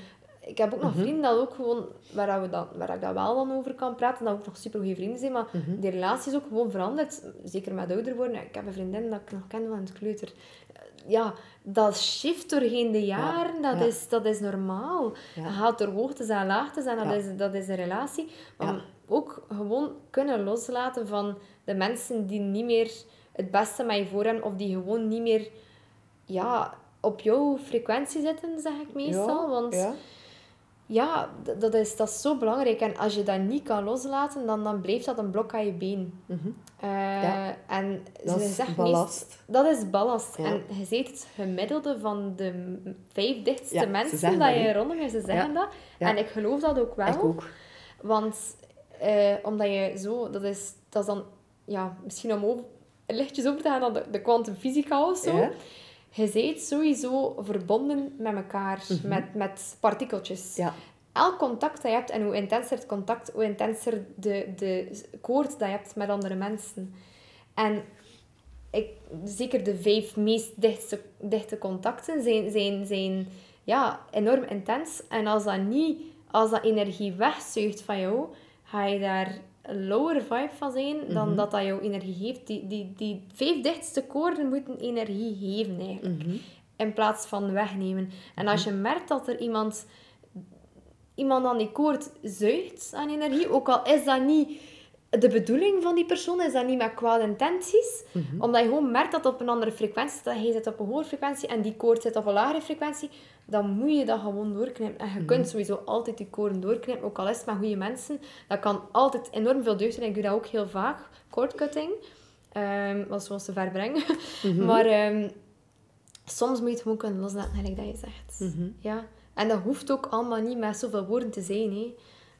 Ik heb ook nog vrienden dat ook gewoon... Waar, we dan, waar ik dat wel dan over kan praten. Dat ook nog super goede vrienden zijn. Maar die relatie is ook gewoon veranderd. Zeker met ouder worden. Ik heb een vriendin dat ik nog ken van het kleuter. Ja, dat shift doorheen de jaren. dat, ja. Is, dat is normaal. Ja. Je gaat door hoogtes en laagtes. En dat, is, dat is een relatie. Maar ook gewoon kunnen loslaten van de mensen die niet meer het beste met je voor hebben. Of die gewoon niet meer ja, op jouw frequentie zitten, zeg ik meestal. Ja, Want ja. dat is, dat is zo belangrijk. En als je dat niet kan loslaten, dan, dan blijft dat een blok aan je been. Mhm. Eh, Ja. En Dat ze is ballast. meest- dat is ballast. Ja. En je ziet het gemiddelde van de vijf dichtste Ja, mensen dat je rondom je, ze zeggen dat. En ik geloof dat ook wel. Ik ook. Want eh, omdat je zo, dat is, dat is dan, ja, misschien om over, lichtjes over te gaan naar de, de kwantumfysica of zo. Je bent sowieso verbonden met elkaar, met, met partikeltjes. Ja. Elk contact dat je hebt, en hoe intenser het contact, hoe intenser de, de koord dat je hebt met andere mensen. En ik, zeker de vijf meest dichtste, dichte contacten zijn, zijn, zijn ja, enorm intens. En als dat, niet, als dat energie wegzuigt van jou, ga je daar lower vibe van zijn dan dat dat jouw energie geeft. Die, die, die vijf dichtste koorden moeten energie geven eigenlijk. In plaats van wegnemen. En als je merkt dat er iemand iemand aan die koord zuigt aan energie, ook al is dat niet de bedoeling van die persoon, is dat niet met kwade intenties, omdat je gewoon merkt dat het op een andere frequentie zit, dat hij zit op een hoge frequentie en die koord zit op een lagere frequentie, dan moet je dat gewoon doorknippen. En je kunt sowieso altijd die koorden doorknippen, ook al is het met goede mensen. Dat kan altijd enorm veel deugd zijn. Ik doe dat ook heel vaak, cordcutting. Ehm wat zoals te ver brengen. Maar ehm, soms moet je het gewoon kunnen loslaten, gelijk dat je zegt. Ja. En dat hoeft ook allemaal niet met zoveel woorden te zijn. Hè.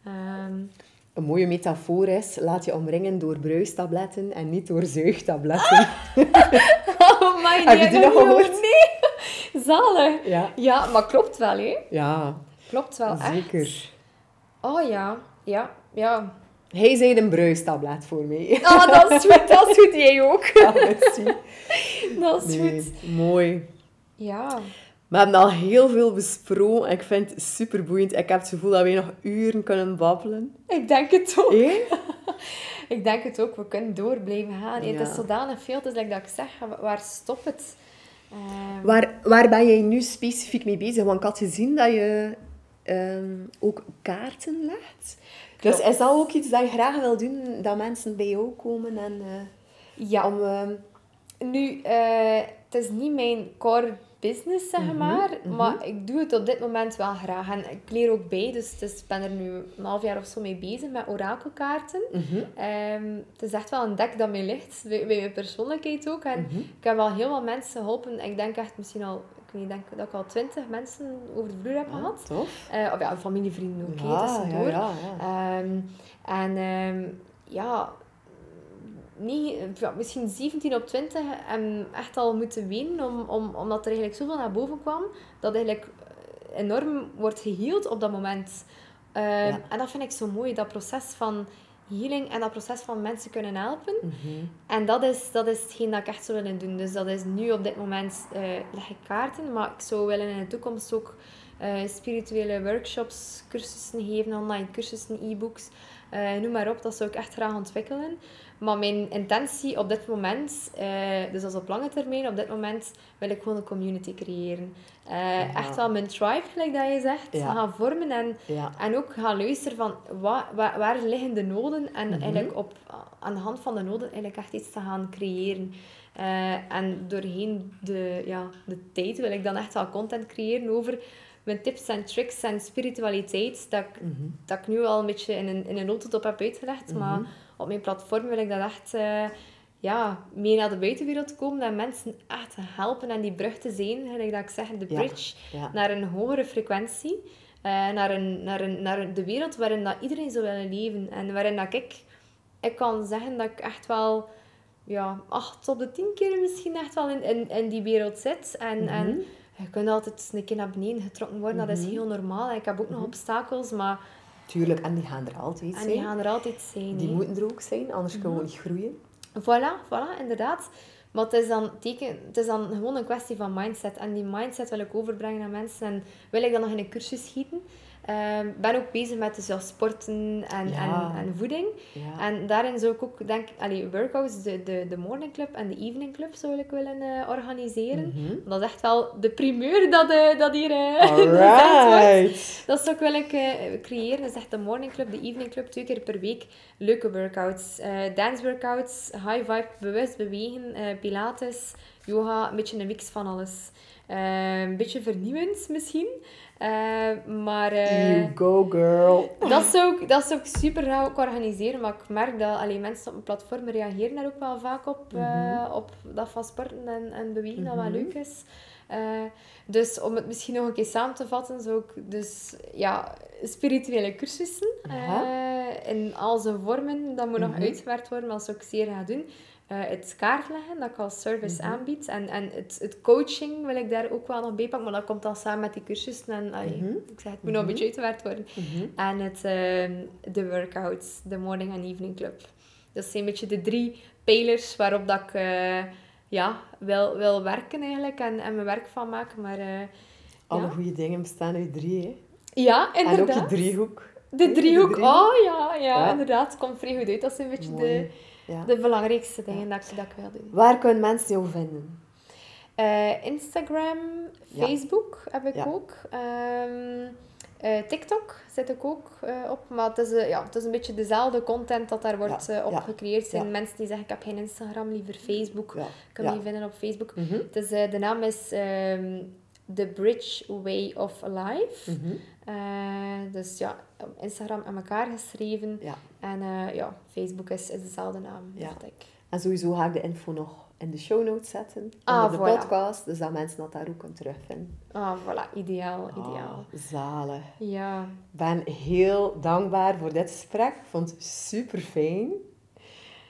Ehm, Een mooie metafoor is, laat je omringen door bruistabletten en niet door zuigtabletten. oh my, Heb je die nog gehoord? Nee, zalig. Ja. Ja, maar klopt wel, hè. Ja, Klopt wel, echt. zeker. Oh ja, ja, ja. Hij zei een bruistablet voor mij. Ah, dat is goed, dat is goed. Jij ook. Ja, merci. Dat is Nee, goed. mooi. Ja. We hebben al heel veel besproken. Ik vind het super boeiend. Ik heb het gevoel dat wij nog uren kunnen babbelen. Ik denk het ook. Ik denk het ook. We kunnen door blijven gaan. Het is zodanig veel. Like dat ik zeg, waar stopt het? Ehm, Waar, waar ben jij nu specifiek mee bezig? Want ik had gezien dat je ehm, ook kaarten legt. Dus is dat ook iets dat je graag wil doen? Dat mensen bij jou komen en... eh, ja, om, ehm, Nu, eh, het is niet mijn core business, zeg Mhm, maar. mhm. Maar ik doe het op dit moment wel graag. En ik leer ook bij. Dus ik ben er nu een half jaar of zo mee bezig met orakelkaarten. Ehm, het is echt wel een dek dat mij ligt. Bij, bij mijn persoonlijkheid ook. En Mhm. ik heb al heel wat mensen geholpen. Ik denk echt misschien al... Ik weet denk dat ik al twintig mensen over de vloer heb gehad. Tof. Eh, of ja, familievrienden ook, hè, Ja, tussendoor. ja, ja, ja. Ehm, en ehm, ja, niet, ja, misschien 17 op 20 en echt al moeten wenen, om, om, omdat er eigenlijk zoveel naar boven kwam, dat eigenlijk enorm wordt geheeld op dat moment. Ehm, Ja. En dat vind ik zo mooi, dat proces van healing en dat proces van mensen kunnen helpen. Mhm. En dat is, dat is hetgeen dat ik echt zou willen doen. Dus dat is nu op dit moment eh, leg ik kaarten, maar ik zou willen in de toekomst ook eh, spirituele workshops, cursussen geven, online cursussen, e-books. eh, noem maar op, dat zou ik echt graag ontwikkelen. Maar mijn intentie op dit moment, eh, dus is op lange termijn, op dit moment wil ik gewoon een community creëren. Eh, Ja. Echt wel mijn tribe, gelijk dat je zegt, Ja. gaan vormen en Ja. en ook gaan luisteren van wa- wa- waar liggen de noden en Mhm. eigenlijk op, aan de hand van de noden eigenlijk echt iets te gaan creëren. Eh, en doorheen de, ja, de tijd wil ik dan echt wel content creëren over mijn tips en tricks en spiritualiteit. Dat ik, Mhm. dat ik nu al een beetje in een, in een notendop heb uitgelegd. Maar op mijn platform wil ik dat echt eh, ja, mee naar de buitenwereld komen. En mensen echt helpen en die brug te zijn. Gelijk dat ik zeg, de bridge Ja. naar een hogere frequentie. eh, naar, een, naar, een, naar de wereld waarin dat iedereen zou willen leven. En waarin dat ik, ik kan zeggen dat ik echt wel ja, acht op de tien keer misschien echt wel in, in, in die wereld zit. En, Mhm. en je kunt altijd een keer naar beneden getrokken worden. Dat is Mhm. heel normaal. Ik heb ook nog obstakels, maar Tuurlijk, en die gaan er altijd en zijn. die gaan er altijd zijn. Die moeten er ook zijn, anders kunnen we niet groeien. Voilà, voilà, inderdaad. Maar het is, dan teken, het is dan gewoon een kwestie van mindset. En die mindset wil ik overbrengen aan mensen. En wil ik dan nog in een cursus schieten. Ik ben ook bezig met dus, ja, sporten en, Ja. en, en voeding. Ja. En daarin zou ik ook, denk allee, workouts, de, de, de morning club en de evening club zou ik willen eh, organiseren. Mhm. Dat is echt wel de primeur dat, eh, dat hier gezegd wordt. Dat zou ik willen creëren. Dat is echt de morning club, de evening club, twee keer per week. Leuke workouts. dance workouts, high vibe, bewust bewegen, pilates, yoga, een beetje een mix van alles. Een beetje vernieuwend misschien. Eh, maar eh, You go, girl. dat, zou ik, dat zou ik super graag ook organiseren. Maar ik merk dat allee, mensen op mijn platform reageren daar ook wel vaak op. eh, op dat van sporten en, en bewegen dat wel leuk is. Dus om het misschien nog een keer samen te vatten, zou ik dus ja, spirituele cursussen in al zijn vormen, dat moet nog uitgewerkt worden, maar dat zou ik zeer gaan doen. Eh, het kaartleggen, dat ik als service aanbied. En, en het, het coaching wil ik daar ook wel nog bij pakken, maar dat komt dan samen met die cursussen. En allee, ik zeg, het moet nog een beetje uitgewerkt worden. En het, ehm, de workouts, de morning en evening club. Dat zijn een beetje de drie pijlers waarop dat ik eh, ja, wil, wil werken eigenlijk en, en mijn werk van maken. Maar eh, Alle ja. goede dingen bestaan uit drie, hè. ja, En ook inderdaad. je driehoek. De driehoek, driehoek. oh ja, ja, Ja. inderdaad. Het komt vrij goed uit. Dat zijn een beetje de. Ja. de belangrijkste dingen dat, ik, dat ik wil doen. Waar kunnen mensen jou vinden? Eh, Instagram. Facebook heb ik ook. Ehm, eh, TikTok zit ik ook eh, op. Maar het is, ja, het is een beetje dezelfde content dat daar wordt Ja, eh, op gecreëerd. Zijn ja. mensen die zeggen, ik heb geen Instagram, liever Facebook. Ik kan me vinden op Facebook. Het is, eh, de naam is ehm, The Bridge Way of Life. Mhm. Eh, dus ja, op Instagram aan elkaar geschreven. Ja. En eh, ja, Facebook is, is dezelfde naam, Ja. ik. En sowieso ga ik de info nog in de show notes zetten. Ah, onder de voilà. podcast. Dus dat mensen dat daar ook kunnen terugvinden. Ah, voilà. Ideaal, ideaal. Ah, zalig. Ja. Ik ben heel dankbaar voor dit gesprek. Ik vond het super fijn.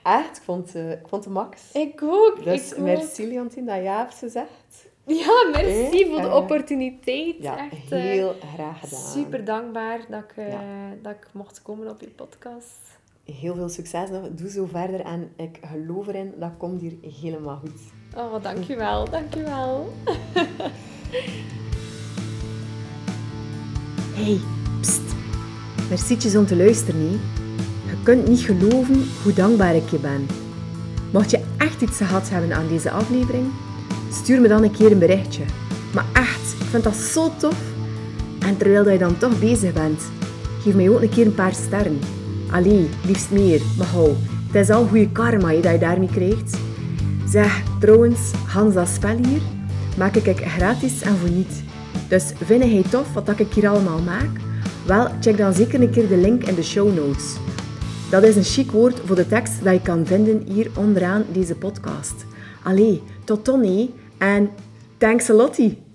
Echt, ik vond, eh, ik vond het max. Ik ook, Dus ik ook. merci Leontien dat ja hebt gezegd. Ja, merci Eh, voor de eh, opportuniteit. Ja, Echt eh, heel graag gedaan. super dankbaar dat ik, eh, Ja. dat ik mocht komen op je podcast. heel veel succes nog. Doe zo verder en ik geloof erin, dat komt hier helemaal goed. Oh, dankjewel, dankjewel. hey, pst. Mercietjes om te luisteren, nee. Je kunt niet geloven hoe dankbaar ik je ben. Mocht je echt iets gehad hebben aan deze aflevering, stuur me dan een keer een berichtje. Maar echt, ik vind dat zo tof. En terwijl je dan toch bezig bent, geef mij ook een keer een paar sterren. Allee, liefst meer, maar hou. Het is al goede karma dat je daarmee krijgt. Zeg, trouwens, dat spel hier, maak ik gratis en voor niet. Dus vind jij tof wat ik hier allemaal maak? Wel, check dan zeker een keer de link in de show notes. Dat is een chic woord voor de tekst dat je kan vinden hier onderaan deze podcast. Allee, tot dan en thanks a lottie!